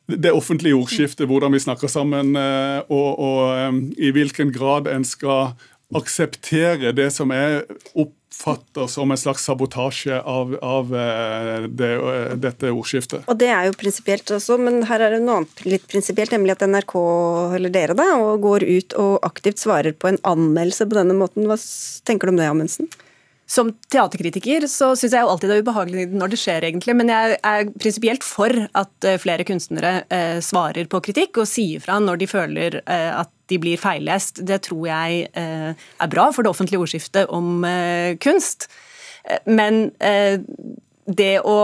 det offentlige ordskiftet, hvordan vi snakker sammen, eh, og, og i hvilken grad en skal akseptere det som jeg oppfatter som en slags sabotasje av, av eh, det, eh, dette ordskiftet. Og Det er jo prinsipielt også, men her er det noe annet litt prinsipielt, nemlig at NRK, eller dere da, går ut og aktivt svarer på en anmeldelse på denne måten. Hva tenker du om det, Amundsen? Som teaterkritiker så syns jeg jo alltid det er ubehagelig når det skjer, egentlig. Men jeg er prinsipielt for at eh, flere kunstnere eh, svarer på kritikk og sier fra når de føler eh, at de blir feillest. Det tror jeg eh, er bra for det offentlige ordskiftet om eh, kunst. Eh, men det å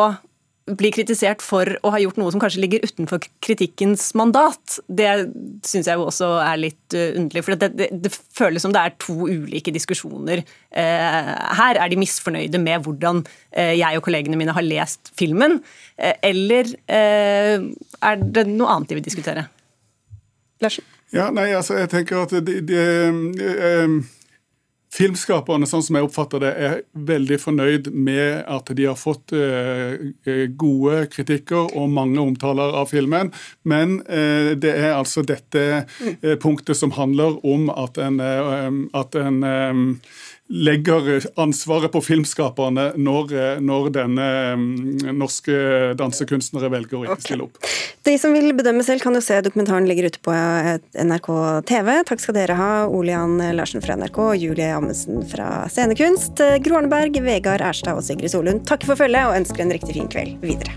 blir kritisert for å ha gjort noe som kanskje ligger utenfor kritikkens mandat, det syns jeg jo også er litt uh, underlig. For det, det, det, føles som det er to ulike diskusjoner eh, her. Er de misfornøyde med hvordan eh, jeg og kollegene mine har lest filmen, eller er det noe annet de vil diskutere? Larsen? Ja, nei, altså, jeg tenker at det, det, de Filmskaperne, sånn som jeg oppfatter det, er veldig fornøyd med at de har fått uh, gode kritikker og mange omtaler av filmen. Men uh, det er altså dette punktet som handler om at en, at en legger ansvaret på filmskaperne når, når denne mm, norske dansekunstnere velger å ikke stille opp. De som vil bedømme selv, kan jo se dokumentaren ligger ute på NRK TV. Takk skal dere ha, Olian Larsen fra NRK og Julie Amundsen fra Scenekunst. Gro Arneberg, Vegard Erstad og Sigrid Solund takker for følget og ønsker en riktig fin kveld videre.